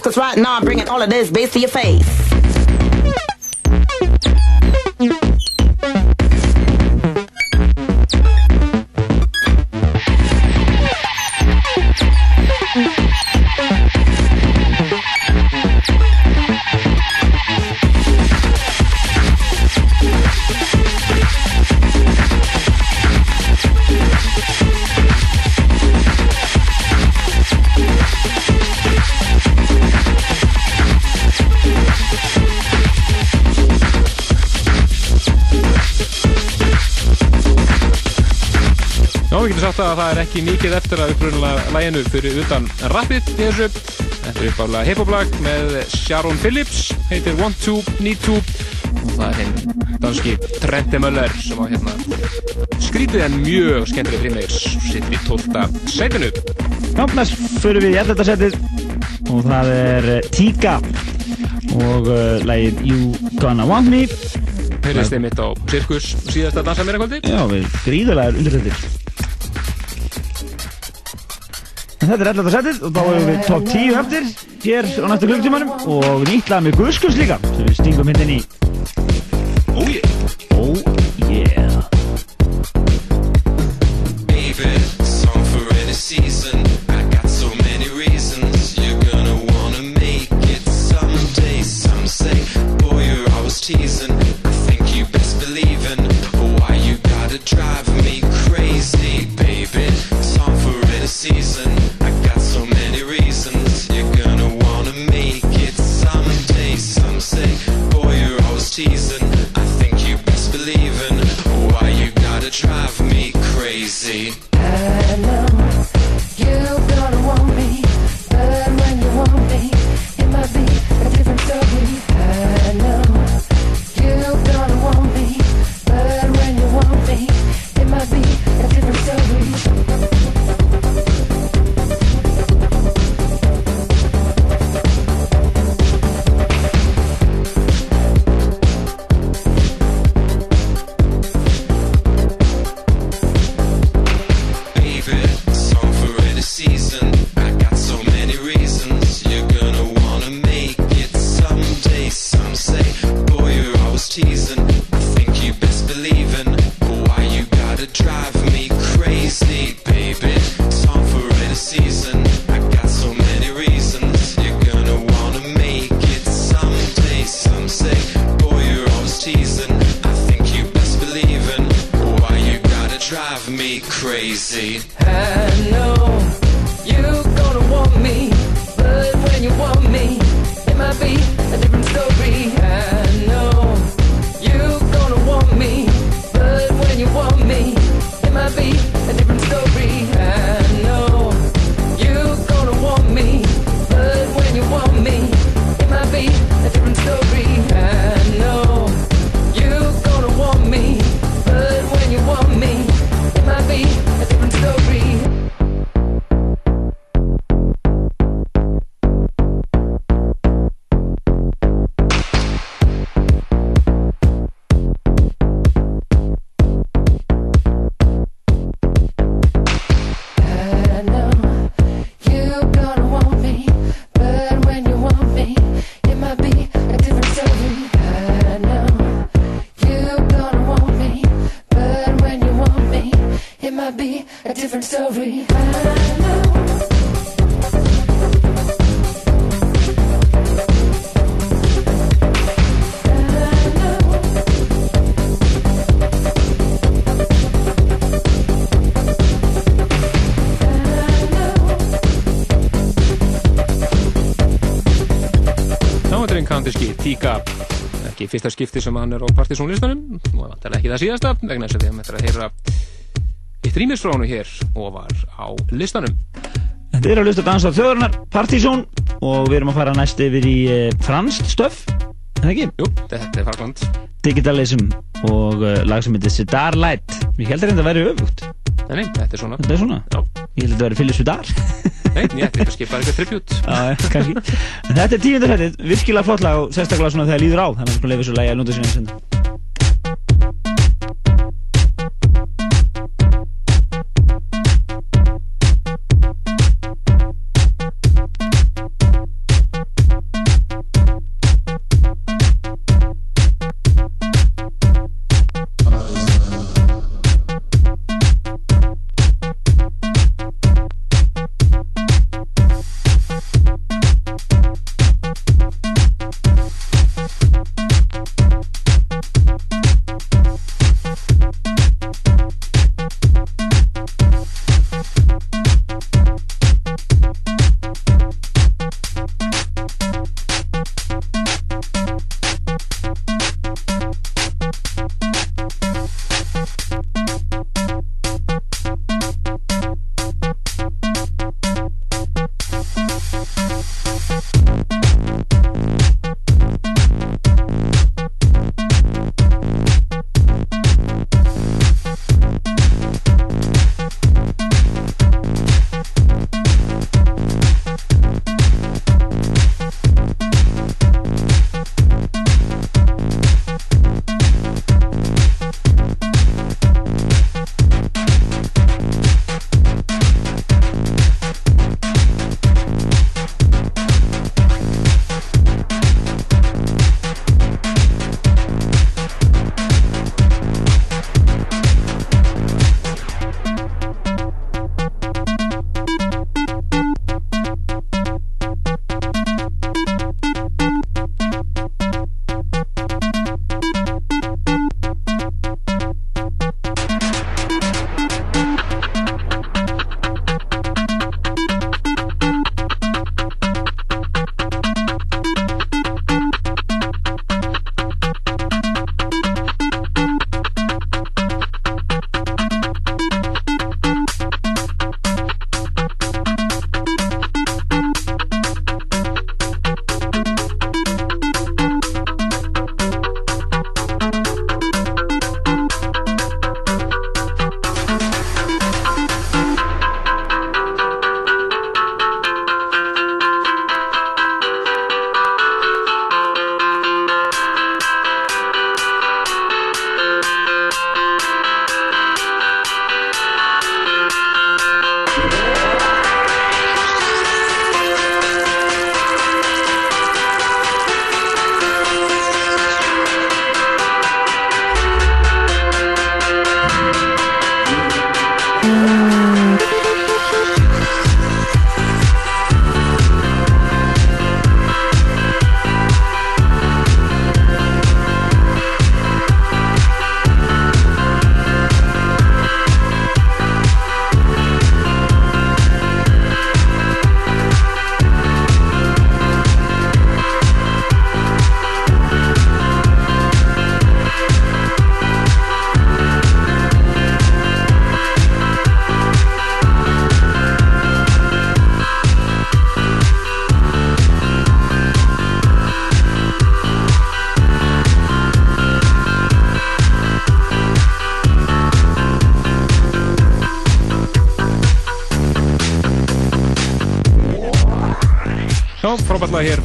Cause right now I'm bringing all of this bass to your face. Ekki mikið eftir að upprunalega læginu fyrir utan rappið í þessu. Þetta er uppáðlega hip-hop-lag með Sharon Phillips, heitir Want To, Need To og það er hinn danski Trente Möller sem á hérna skrítið en mjög skemmtileg frímlegs sittur í 12. sætinu. Já, næst fyrir við í 11. setið og það er eh, Tíka og uh, lægin You Gonna Want Me Heyrðist einmitt á Sirkus síðasta dansa meira kvöldi. Já, við gríðulegar undirhættir En þetta er 11. setið og þá erum við top 10 eftir hér á næstu klukktímanum og nýtt lag með Guskus líka sem við stingum hérna í Tíka ekki fyrsta skipti sem hann er á partysónlistanum og það er ekki það síðasta vegna þess að við hefum eftir að heyra eitt rýmis frá hann hér og var á listanum. Þetta er að hlusta dansa þjóðurnar Partizón og við erum að fara næst yfir í uh, franskt stöf það ekki? Jú, þetta er Frankland Digitalism og uh, lag sem heitir Sidar Light Ég held að þetta væri öfugt. Nei, þetta er svona. Þetta er svona? Já Ég held að þetta væri Phyllis Sidar Nei, ég ætti að skipa eitthvað tribut þetta er tíundasætið, virkilega flott lag og sérstaklega svona þegar líður á. Þannig að við skulum lefa þessu lagi að lúta síðan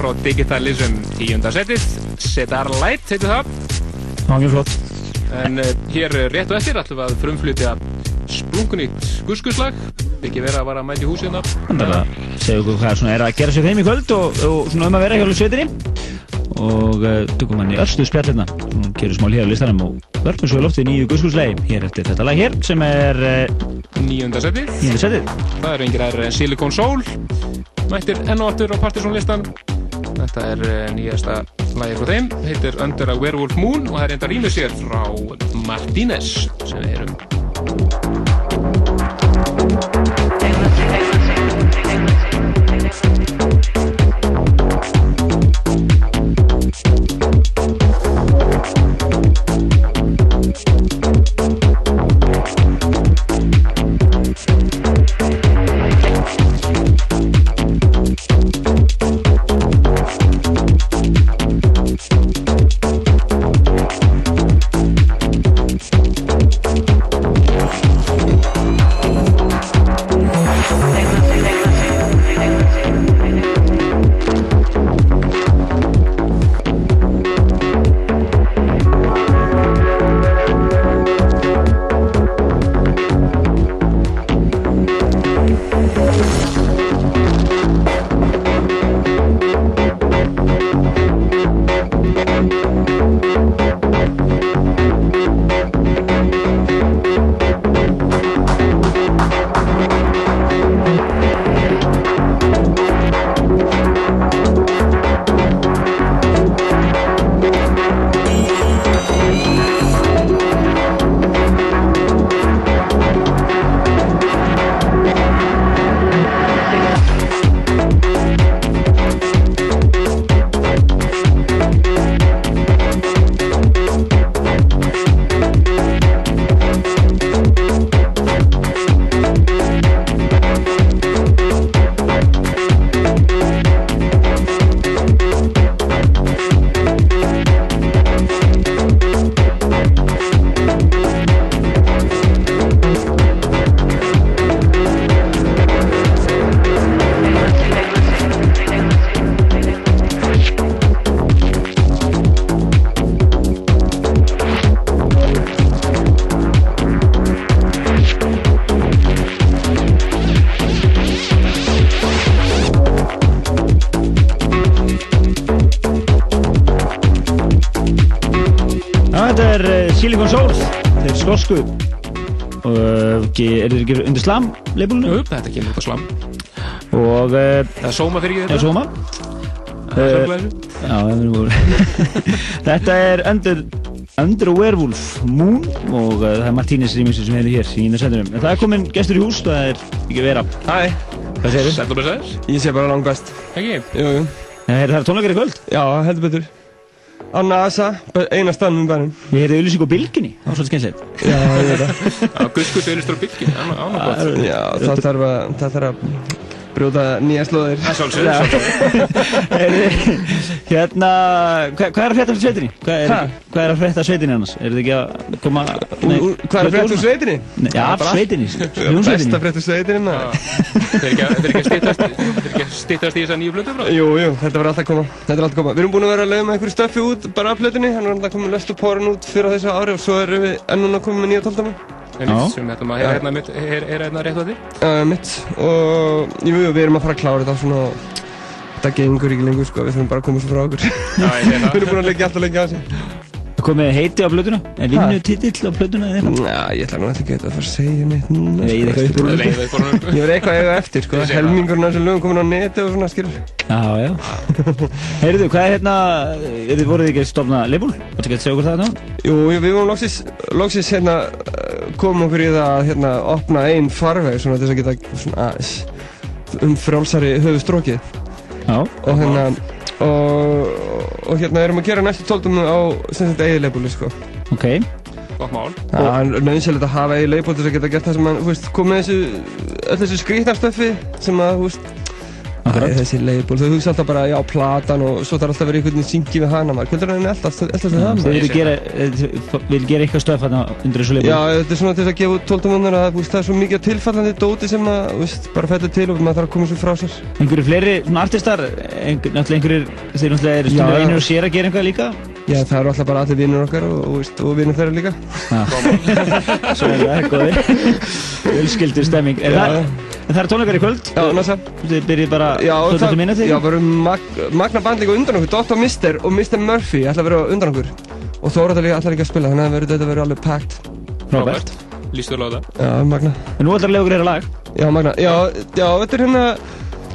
frá Digitalism tíunda setið Sedar Light heitir það. Mjög flott. En uh, hér uh, rétt og eftir ætlum við að frumflytja splunkunýtt guskuslag. Ekki vera að vara að mæti húsina Þannig að segja okkur hvað er að gera sér þeim í kvöld og, og svona um að vera hjá sveitinni. Og uh, tökum hann í öllu spjall hérna. Og gerum smá hlýða á listanum og verðum svo í loftið nýju guðskuðslegi hér eftir þetta lag hér sem er uh, Níunda setið. Það eru yngir aðra Silicon Soul. Mættir enn og aftur á Partisan listan Þetta er uh, nýjasta lagið frá þeim. Heitir Under a Werewolf Moon og það er enda rýmur sér frá Martínez sem við slam leifbúlinu? Jú, þetta kemur upp á slam. Og uh, Það er sóma fyrir þetta. Er Eh, [laughs] Þetta er Under, Under Werewolf Moon og uh, það er Martínez rýmisir sem er hér í En það er komin gestur í hús, það er ekki vera. Hæ. Hvað segir þið? Ég sé bara langt best Ekki? Jú, jú. Það er, það tónleikar í kvöld? Já, heldur betur. Anna Asa, eina staðnum í bænum Við heyrðum auðlýsing á bylginni, það var svolítið skemmtilegt Já, ég veit það. Auðlistur á bylgin Ánum gott. Já, það þarf að brjóta nýja slóðir. Það sjálfsögðu Heyrðu, [laughs] Hérna, hvað, hvað er að frétta fyrir sveitinni? Hvað er, hvað er að frétta sveitinni annars? Er þetta ekki að koma Úr- úr- Hvað er að frétta úr sveitinni? Nei, Já, af sveitinni, Besta hljómsveitinni frétta úr sveitinni. Þetta er ekki að- þetta er ekki að styttast Þetta er ekki að styttast í þessa nýju blöndu frá Jú, jú, þetta verður alltaf að koma. Þetta er alltaf að koma. Við erum búin að vera að leiða með einhverju stöffi út bara af plötunni. Hann er alltaf að koma löst og pórun út fyrir þessu ári og svo erum við enn núna að koma með nýja tóldamann En sem þetta maður heyra hérna mitt heyra heyra hérna rétt á því? Uh, mitt. Og jú, við erum að fara að klára þetta svona. Þetta gengur ekki lengur sko, við þurfum bara að koma svo frá okkur. Já, ég sé [laughs] það. við erum búin að leggja alltaf lengi á Það komið heiti á plötuna? Er vinnu titill á plötuna eða eitthvað? Já, ég ætla nú ekki að fara að segja neitt núna Veiði sko, eitthvað úr eftir- Veiði eitthvað upp úr- Ég verði eitthvað að eiga eftir sko, Ég það. helmingurinn af þessum lögum komin á neti og svona skilur. Já, já. [laughs] Heyrðu, hvað er hérna, er þið voruð ekki að stofna leifbúl? Vartu ekki að segja okkur það nú? Jú, við vorum loksis, loksis hérna komum okkur í það að hérna opna einn farveg svona til þess að geta svona um frálsari höfustrókið Já. Og hérna og, og hérna erum að gera næstu tóldum á sem þetta eigið leifbúli sko. Ok. Gott mál. Það er nöðsynlegt að hafa eigið leifbúli til þess að geta gert það sem að, hú veist, komið þessu öll þessu skrítnarstöfi sem að, hú veist Æ, þessi leiðból, þú hugsa alltaf bara, já, platan og svo þarf alltaf vera einhvern veginn syngi við hana maður, hvernig er hann alltaf, alltaf það Þið maður? vilja gera, vil gera eitthvað stöf þarna undir þessu leiðbúl Já, þetta er svona til að gefa út 12 múnar að þú það er svo mikið tilfallandi dóti sem að, þú veist, bara fellur til og maður þarf að koma svo frá sér. Einhverju fleiri svona artistar, náttúrulega einhverjir, þeir náttúrulega eru já. einir og sér að gera eitthvað líka Já, það eru alltaf bara allir vinnur okkar og, og, veist, og vinnur þeirra líka. [laughs] Svo er það, góði Fjölskyldu stemming það, en það er tónleikar í kvöld? Já, næsta. Þið byrjið bara Já, og 12 minúti? já, bara mag, magna band líka undan okkur, Dr. Mister og Mr. Murphy ætla að vera undan okkur. Og Þóra ætla líka, ætla líka að spila, þannig að verður- þetta verður alveg packed. Robert Lýstu vel á það Já, magna. En nú ætlar að lega okkur hérna lag Já, magna. Já, já, þetta er hérna,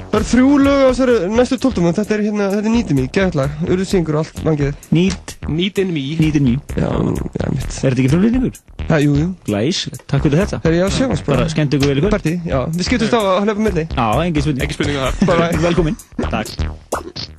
það eru þrjú lög á þessari næstu tóltum og þetta er hérna, þetta er geðvægt lag, urðu syngur og allt mangið. Nýt. Nýtin mý Nýtin mý Já, já, mitt. Er þetta ekki frumlýtingur? Já, jú, jú. Glæs, takk fyrir þetta. Þegar ég á sjónast Bara skemmt ykkur vel kvöld. Partí, já, við skiptumst á að hlaupa milli. Já, engin spurning. Ekki spurninga þar Bara Velkomin. Takk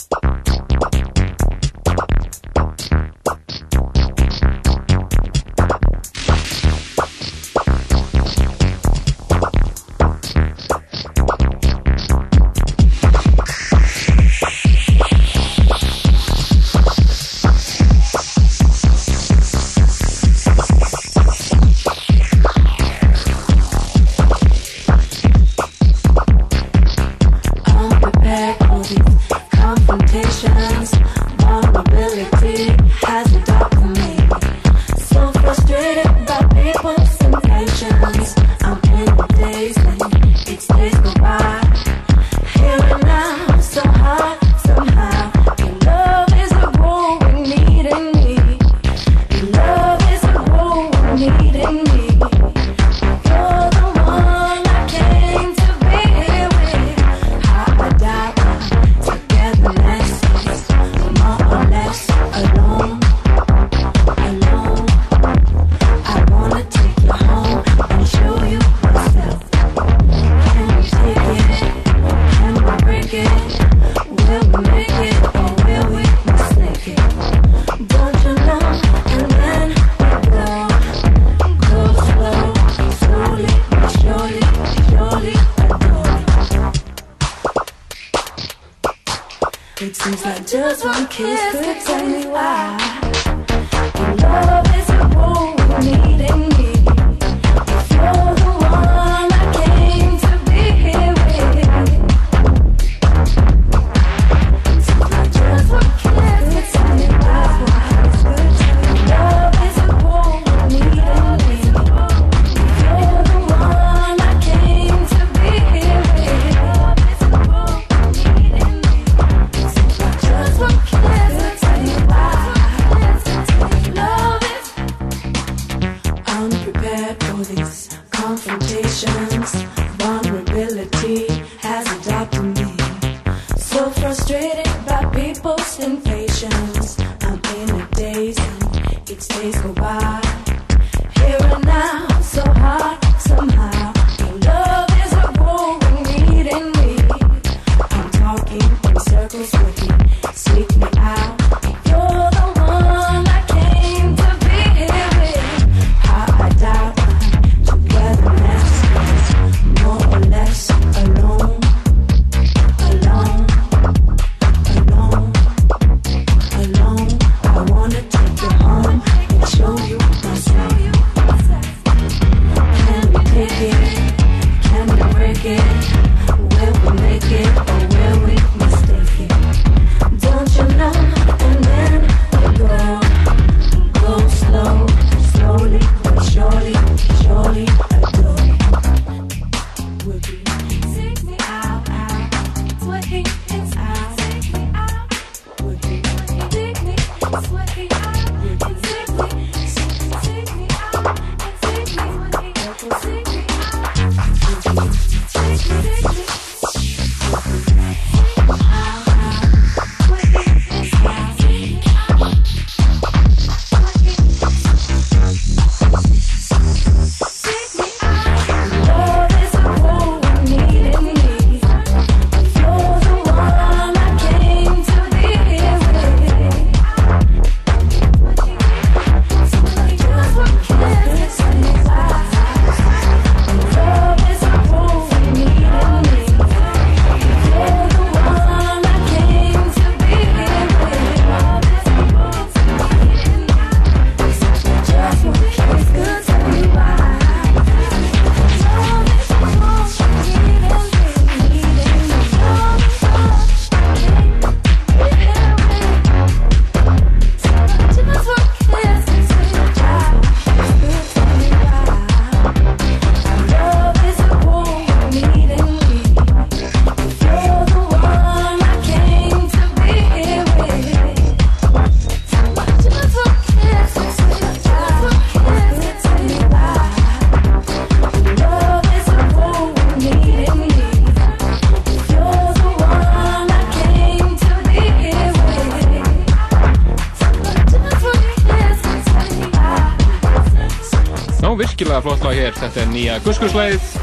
hér. Þetta er nýja guskuslæðið.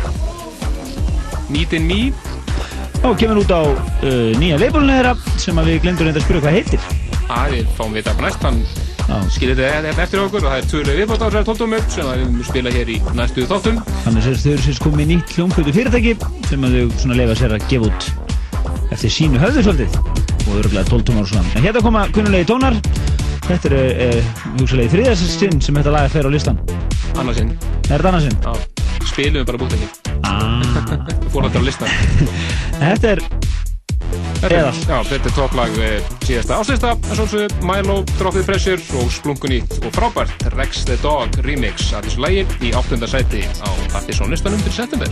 Meet in Me. Og kemur út á uh, nýja leifbólinu þeirra sem að við glemdur reynda að spyrja hvað heitir. að við fáum vita upp næst hann skilir þetta eftir okkur og það er tvölu viðbótt á þessari tóttumur sem að við munum spila hér í næstu þáttum Þannig að þau eru sérst komið nýtt hljómkvöldu fyrirtæki sem að þau leifa sér að gefa út eftir sínu höfðu svolítið og örgulega 12 tómar og svona. En hérna koma kunnulegi tónar. Þetta er uh, hugsalegi þriðarsinn sem þetta lag fer á listan. annarsinn Er þetta annarsinn? Já, spilum bara bútt ekki Ah. Fór þetta á listan Þetta er Þetta er, Eðal. já, þetta er topplag eh, síðasta áslista, en svolítið Milo, Drop the Pressure og Splunkunýtt og frábært Rex the Dog remix af þessu lagi í áttunda sæti á Partisan listanum fyrir september.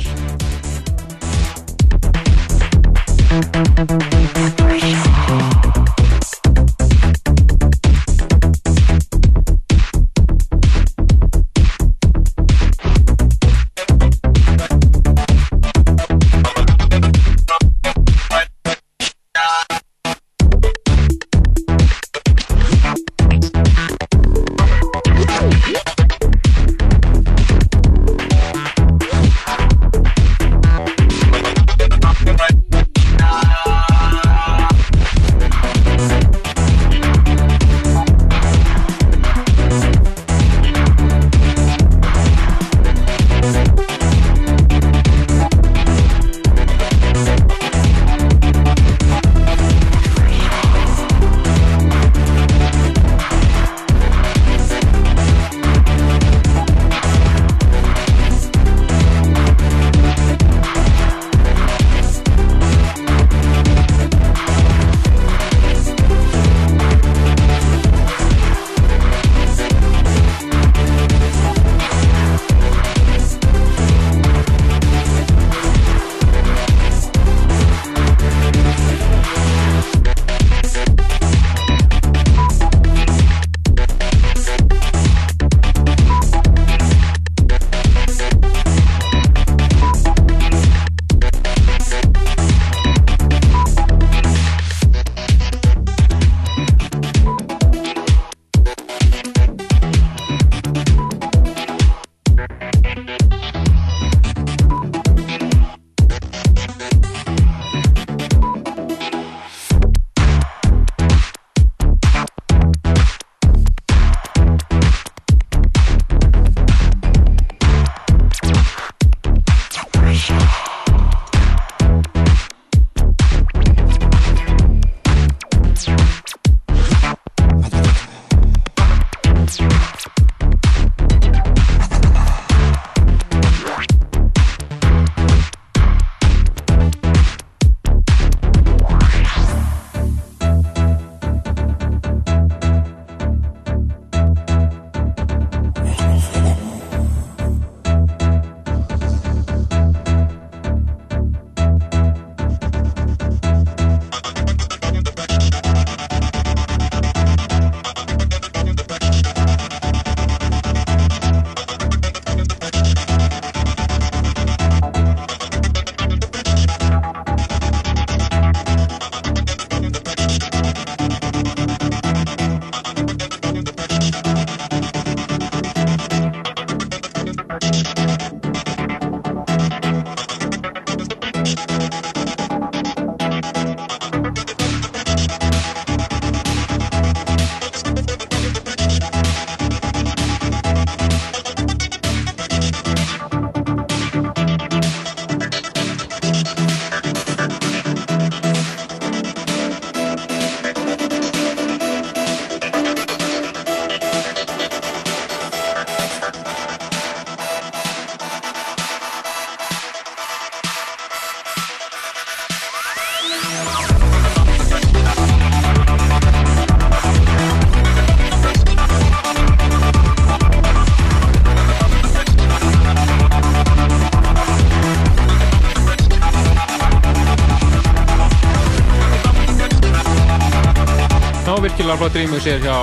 Virkilega flott rýmur sér hjá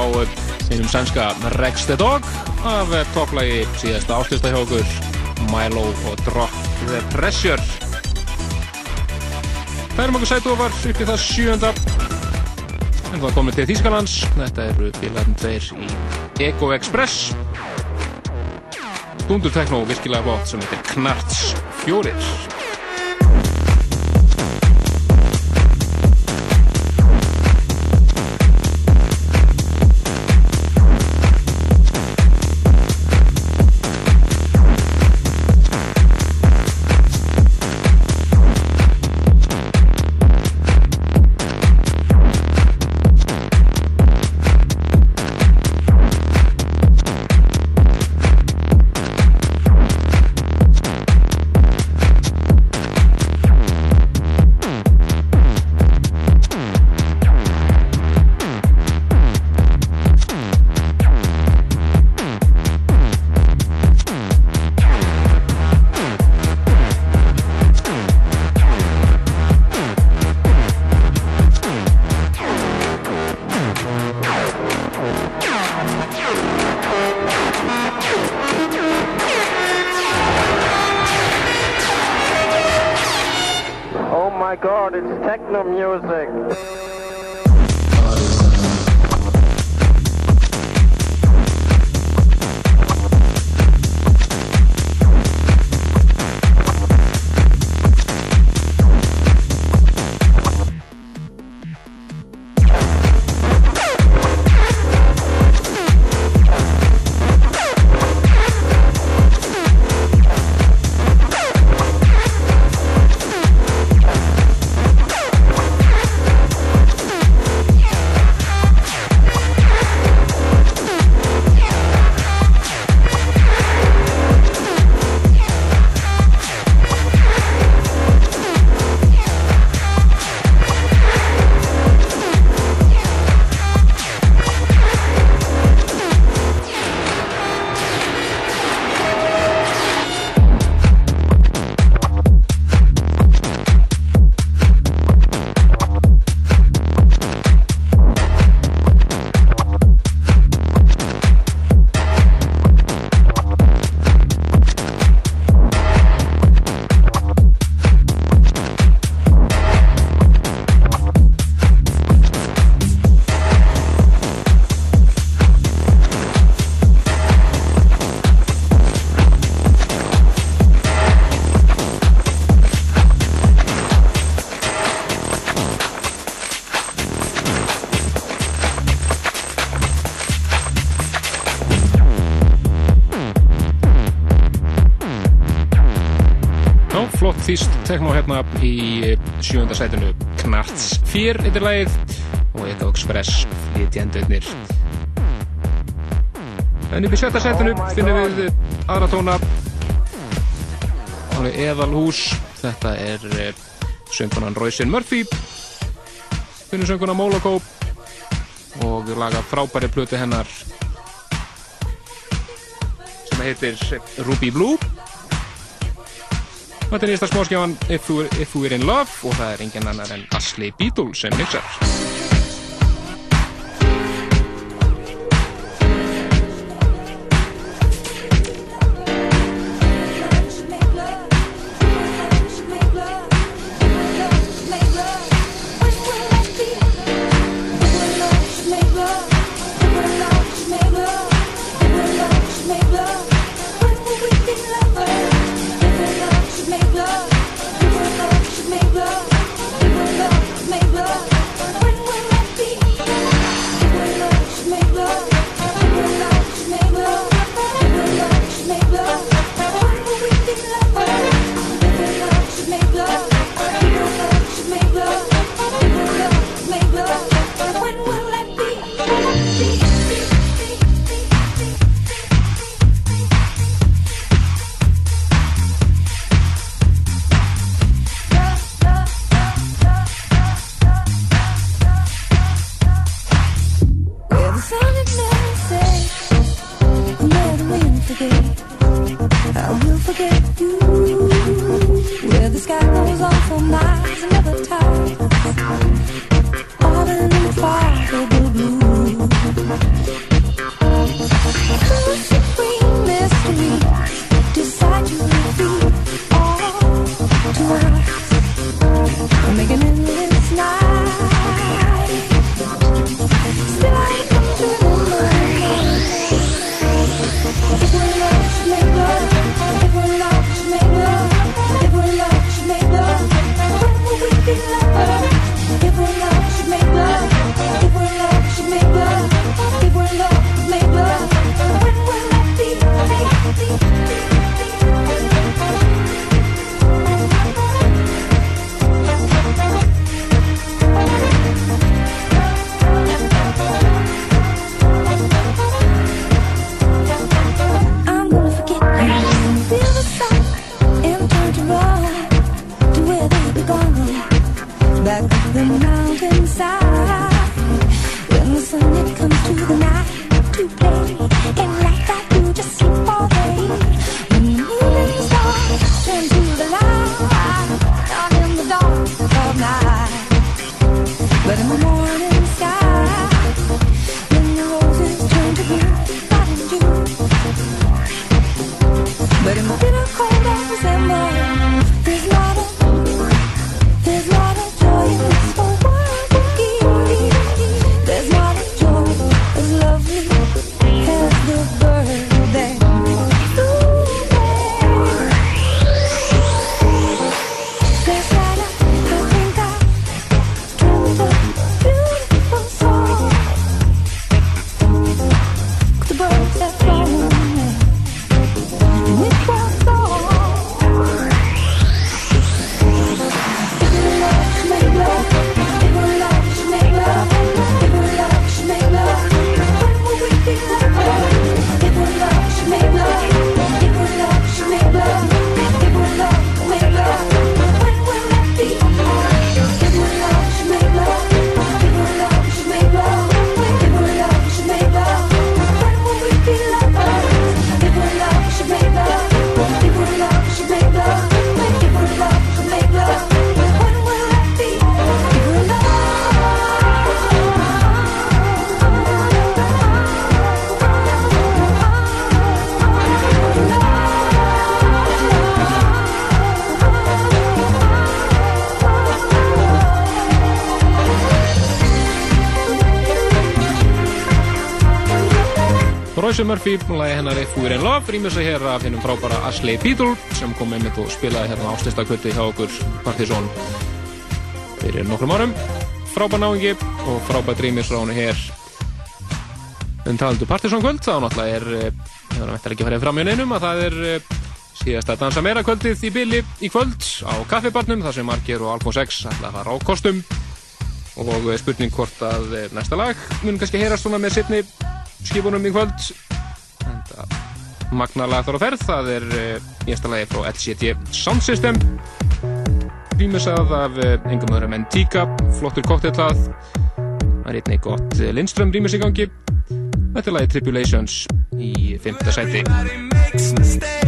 einum sænska Rex the Dog af eh, topplagi síðasta áslista hjá okkur Milo og Drop the Pressure. Það erum okkur sætu ofar upp í það sjönda en það komið til Þýskalands. Þetta eru félagarnir tveir í Ego Express. Dundur tekno, virkilega flott, sem heitir Knarts 4. þýst tekno hérna í sjönda sætinu Knarts 4 eittir lagið og Edo Express flytjendurnir En upp í sjötta sætinu finnum við aðra tóna. Alveg eðalhús. Þetta er eh, söngunan Royce Murphy. Finnum söngunan Moloko. Og laga frábæri plötu hennar sem heitir Ruby Blue Þetta er nýjasta smáskjáðan If You Were In Love og það er engin annar en Ashley Beadle sem mixar. Royce Murphy, lagi hennar If We're In Love, rýmur sig hér af hennum frábæra Ashley Beadle sem kom einmitt og spilaði hérna á slistakvöldi hjá okkur Partizón fyrir nokkrum árum. Frábær náingi og frábær rýmis frá henni hér. Um talandu Partizón kvöld, þá náttúrulega er, eh, hann eftir ekki farið fram í neinum, að það er eh, síðasta dansa meira kvöldið í Billi í kvöld á kaffibarnum, þar sem Marger og Alfons X ætla að fara á kostum og eh, spurning hvort að næsta lag mun kannski heyrast svona með sittni skipunum í kvöld magna lag þar á ferð það er uh, nýjasta lagi frá LCD Sound System. Rýmisað af uh, engum öðrum en Tíka flottur koktellað það er einnig gott uh, Lindström rýmis í gangi. Þetta er lagi Tribulations í fymta sæti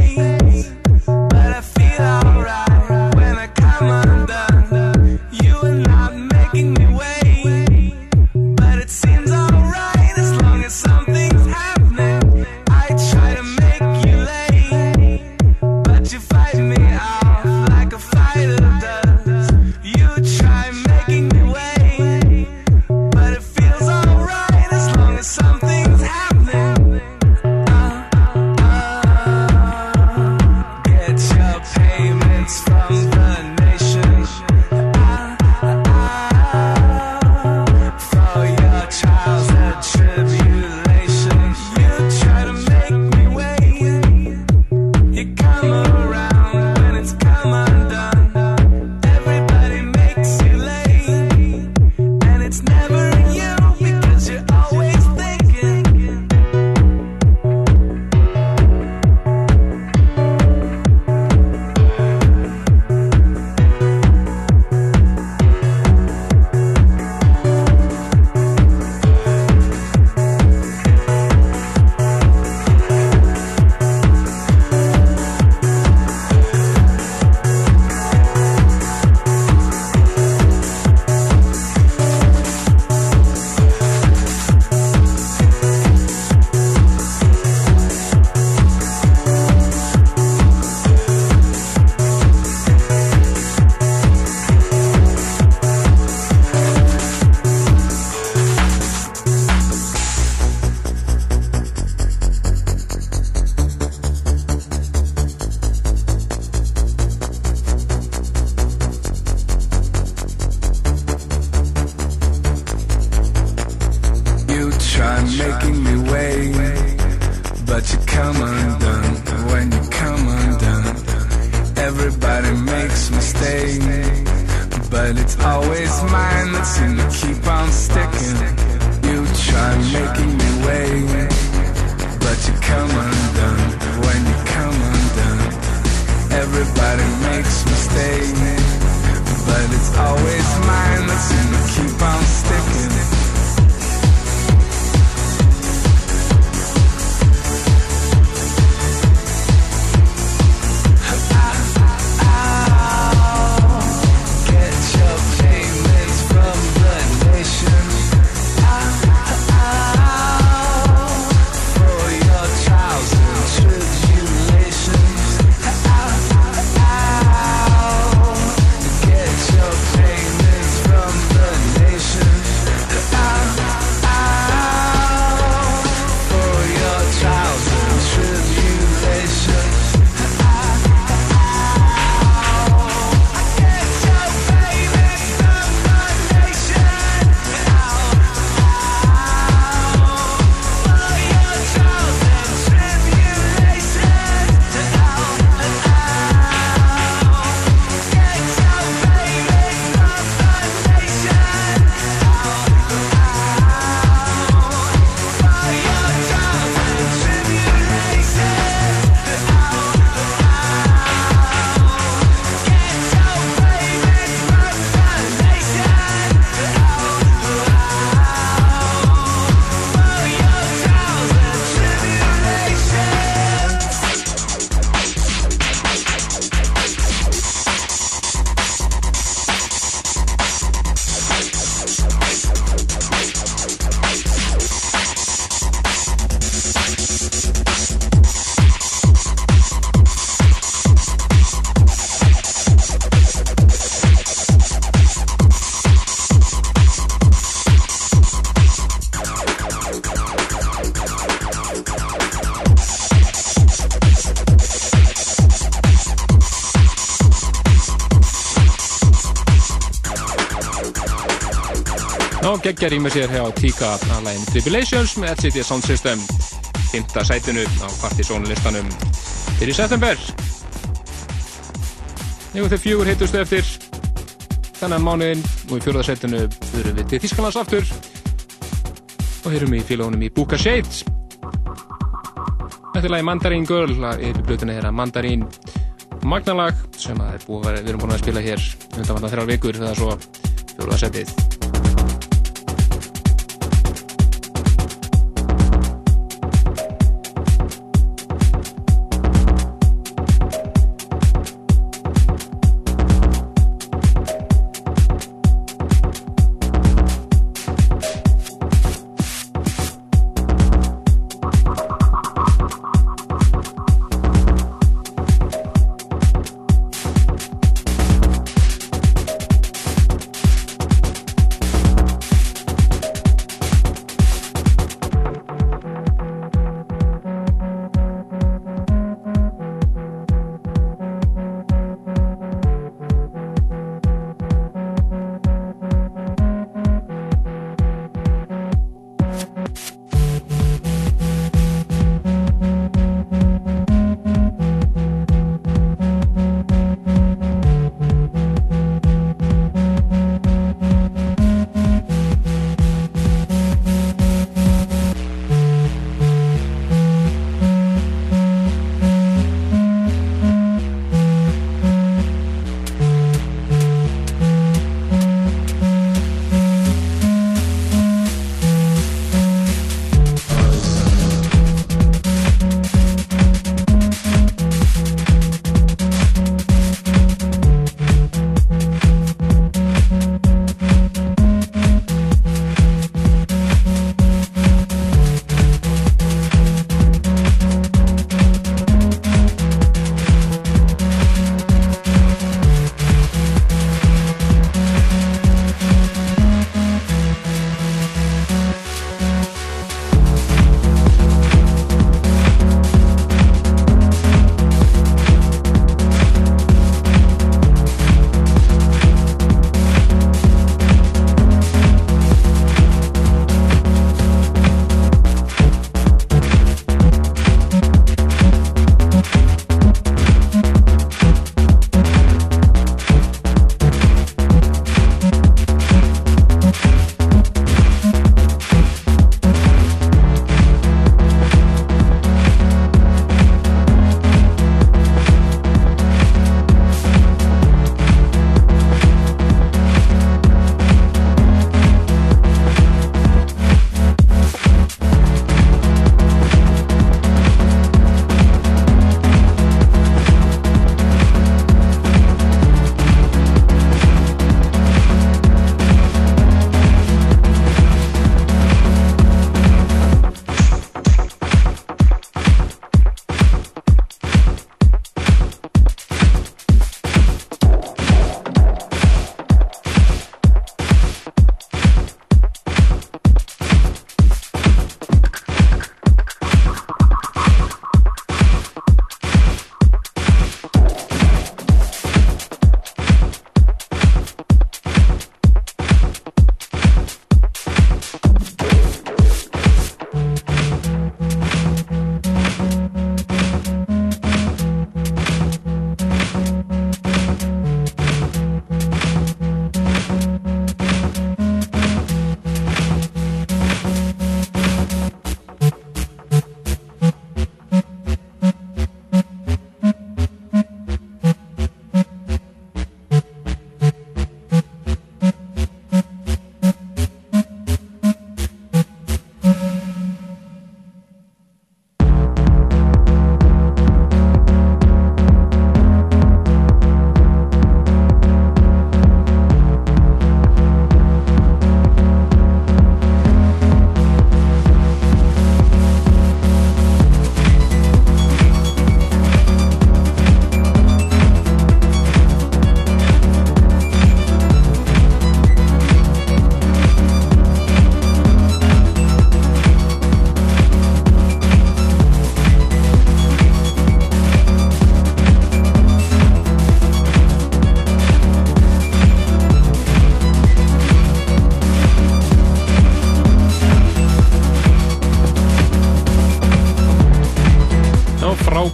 geggjar í með sér hjá Tika að lægin Tribulations með LCD Sound System. 5. sætinu á Partizón listanum fyrir september. Nefnum þeir fjögur heitustu eftir. Þennan mánuðin og í fjórða sætinu fyrir við til Þískalands aftur. Og heyrum í félagunum í Buka Shades Þetta er lagi Mandarin Girl yfir blötuna þeirra Mandarin magnalag sem að er búið að við erum búin að spila hér undanvarna þrjár vikur þegar svo fjóruða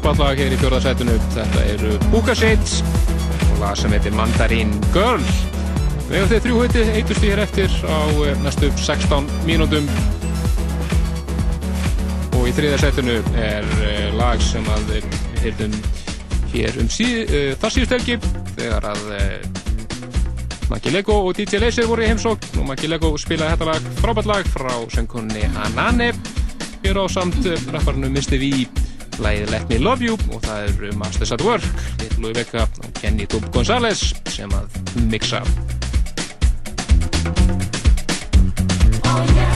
setið frábært lag hér í fjórðarsætunu. Þetta eru Bukasitt og lag sem heitir Mandarin Girl. Við hefum þeir þrjú huti, eitust við hér eftir á eh, næstu 16 mínútum. Og í þriðarsætunu er eh, lag sem að við heyrðum hér um síð, uh, þar síðust helgi þegar að uh, Maggi Lego og DJ Laser voru í heimsókn og Maggi Lego spilaði þetta lag, frábært lag frá söngkunni Anane hér á samt rapparinu Mr. V lagið Let Me Love You og það eru Masters at Work Little Louis Vega og Kenny Dub Gonzalez sem að mixa. Hey,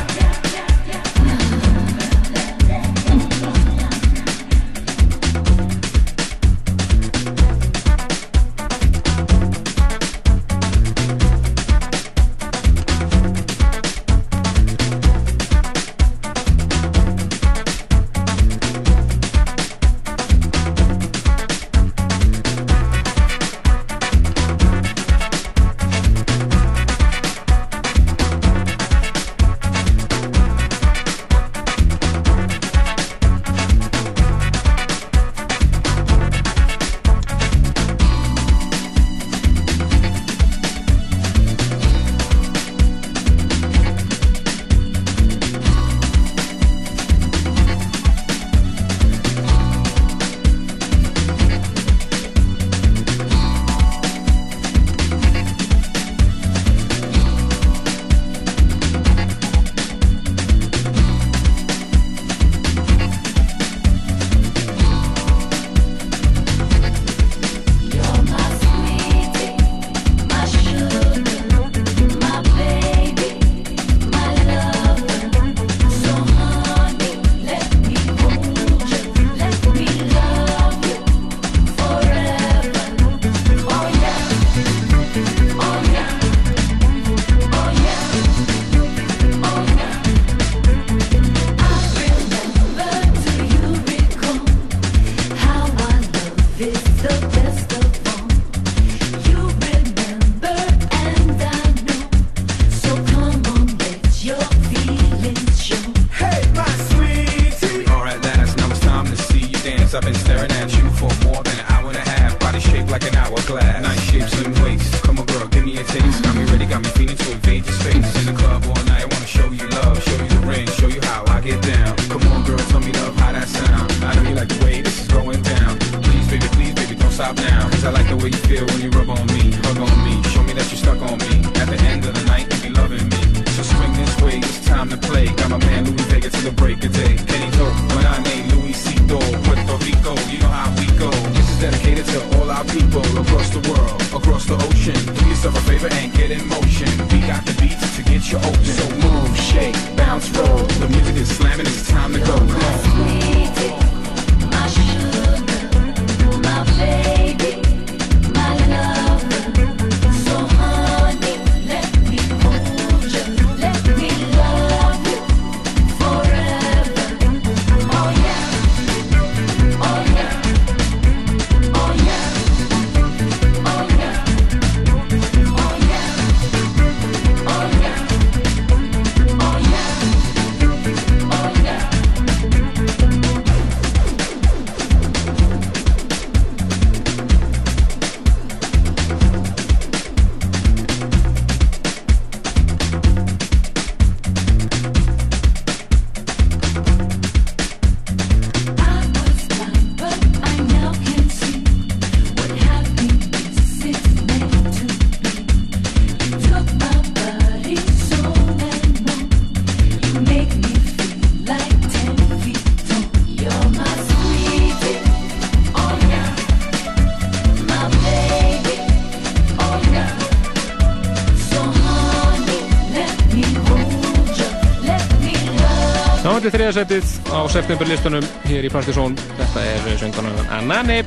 Náttúrulega þriðarsætið á septemberlistunum hér í Partizón. Þetta er söngunan Anani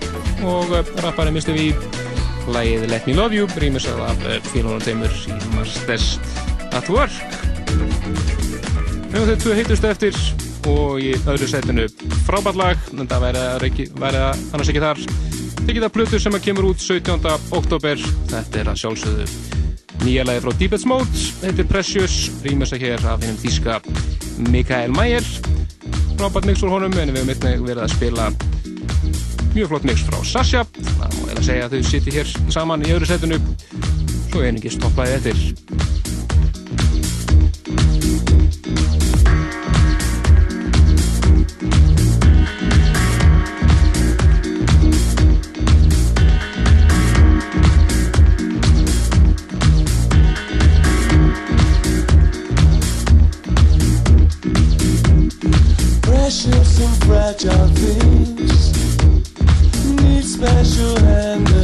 og rappari Mr. V. Lægið Let Me Love You, rýmisað af félunum teimur í Masters at Work. Höfum þau tvö hittust eftir og í öðru sætinu frábært lag, en það væri að að annars ekki þar. Það plötu sem að kemur út 17. oktober. Þetta er að sjálfsögðu nýja lagi frá Deepest Mode, þetta er Precious, rýmisað hér af hennum þýska Mikael Mayer frábært mix úr honum en við einnig verið að spila Mjög flott mix frá Sasha. Það má eiginlega segja að þau sittir hér saman í öðru setinu. Svo einingis topplaði eftir. Fragile things need special handling.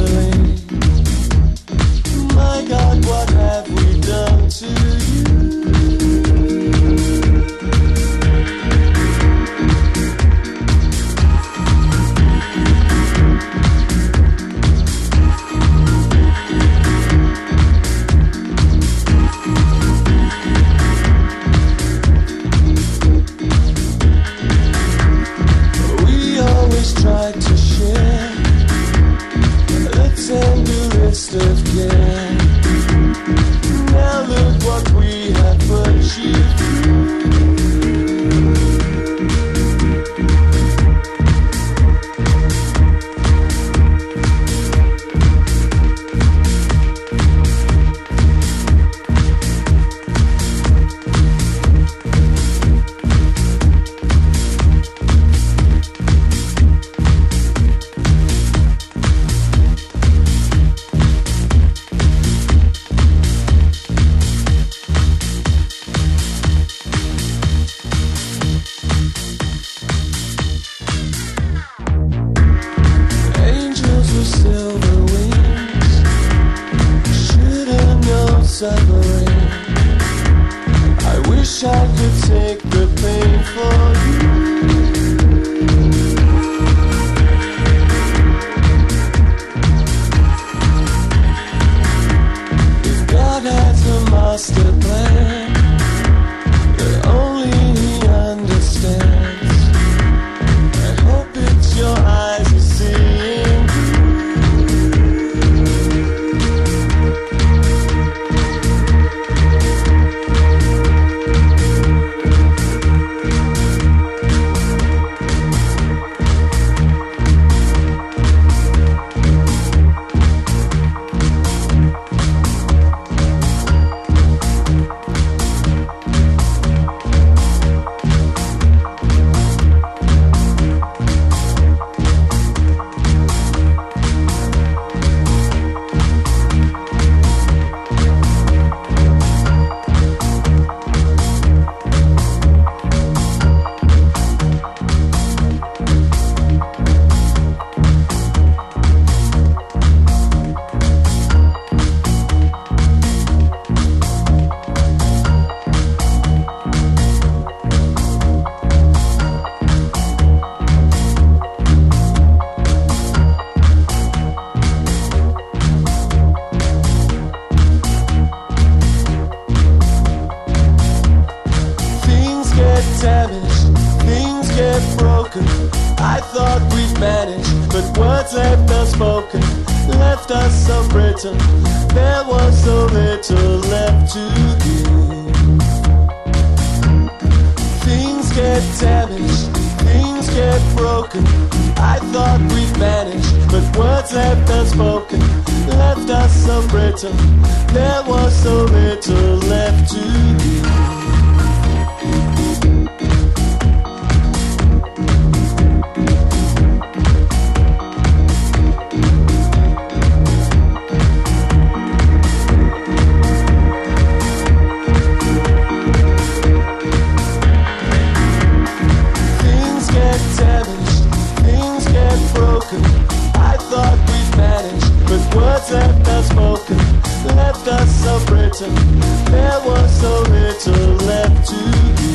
Unwritten. There was so little left to give.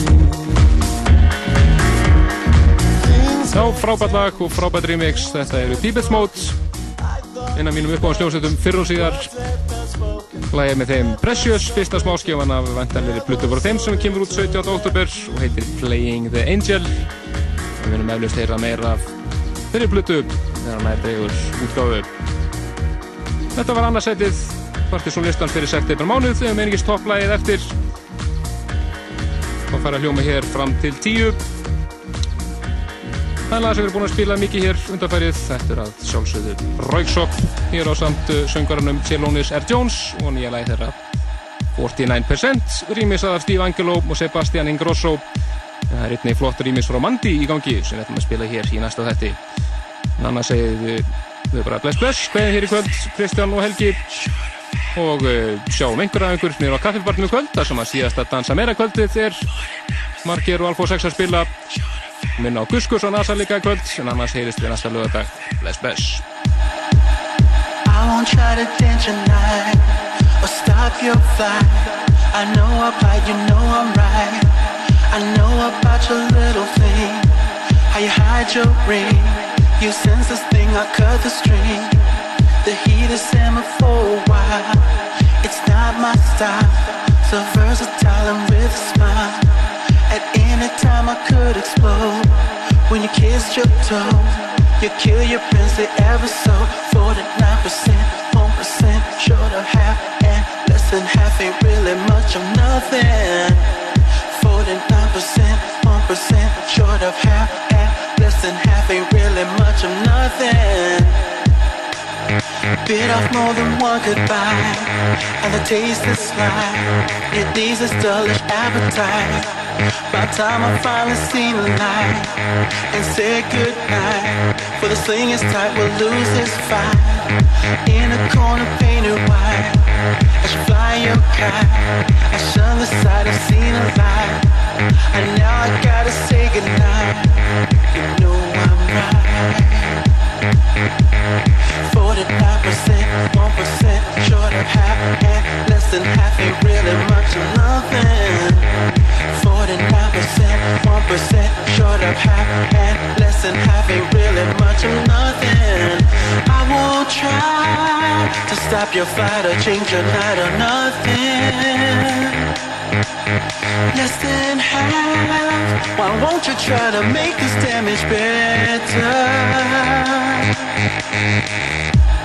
Já, frábært lag og frábært remix. Þetta eru Deepest Mode. Innan mínum uppáðansljósetum fyrr og síðar. Lagið með þeim Precious, fyrsta smáskjöfan af vantanleiri Blutu voru þeim sem kemur út 17. oktober og heitir Playing the Angel. Við munum eflust heyra meira af þeirri Blutu þegar hann er dregur útgáfu. Þetta var annarsætið, Partiðsson listan fyrir september mánuð, þegar meiningist topplægið eftir. Og fara að hljóma hér fram til tíu. Það er lag sem við erum búin að spila mikið hér undanfærið. Þetta er að sjálfsögðu Rauksop hér á samt söngarannum Celonis R. Jones og nýja lagi þeirra 49% rýmis af Steve Angelo og Sebastian Ingrosso. Það er einnig flott rýmis frá Mandi í gangi sem við ætlum að spila hér í næsta þetti. En annars segið við, við bara bless bless, hvernig hér í kvöld, Kristján og Helgi og uh, sjáum einhverja einhver niður á kaffibarnum í kvöld þar sem að síðast að dansa meira kvöldið er Marger og Alfa 6 að spila minna á Guskus og Nasa líka kvöld en annars heyrist við næsta lögadag bless bless I won't try to dance your night or stop your flight. I know about you know I'm right. I know about your little thing, how you hide your ring. You sense this thing, I cut the string. The heat is in me for a while. It's not my style, so versatile and with a smile. At any time I could explode. When you kiss your toe, you kill your prince ever so. 49%, 1% short of half, and less than half ain't really much of nothing. 49%, 1% short of half, and less than half ain't really much of nothing. Bit off more than one goodbye, and the taste is sly. It leaves a dullish appetite. By the time I finally seen the light and said goodnight, for the sling is tight, we'll lose this fight. In a corner painted white, as you fly your kite, I shun the sight, I've seen a light, and now I gotta say goodnight. You know I'm right. 49%, 1% short of half, and less than half ain't really much of nothing. 49%, 1% short of half, and less than half ain't really much of nothing. I won't try to stop your flight or change your night or nothing. Less than half. Why won't you try to make this damage better?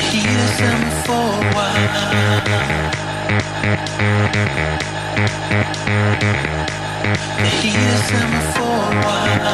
heat is for a while. Heat is for a while.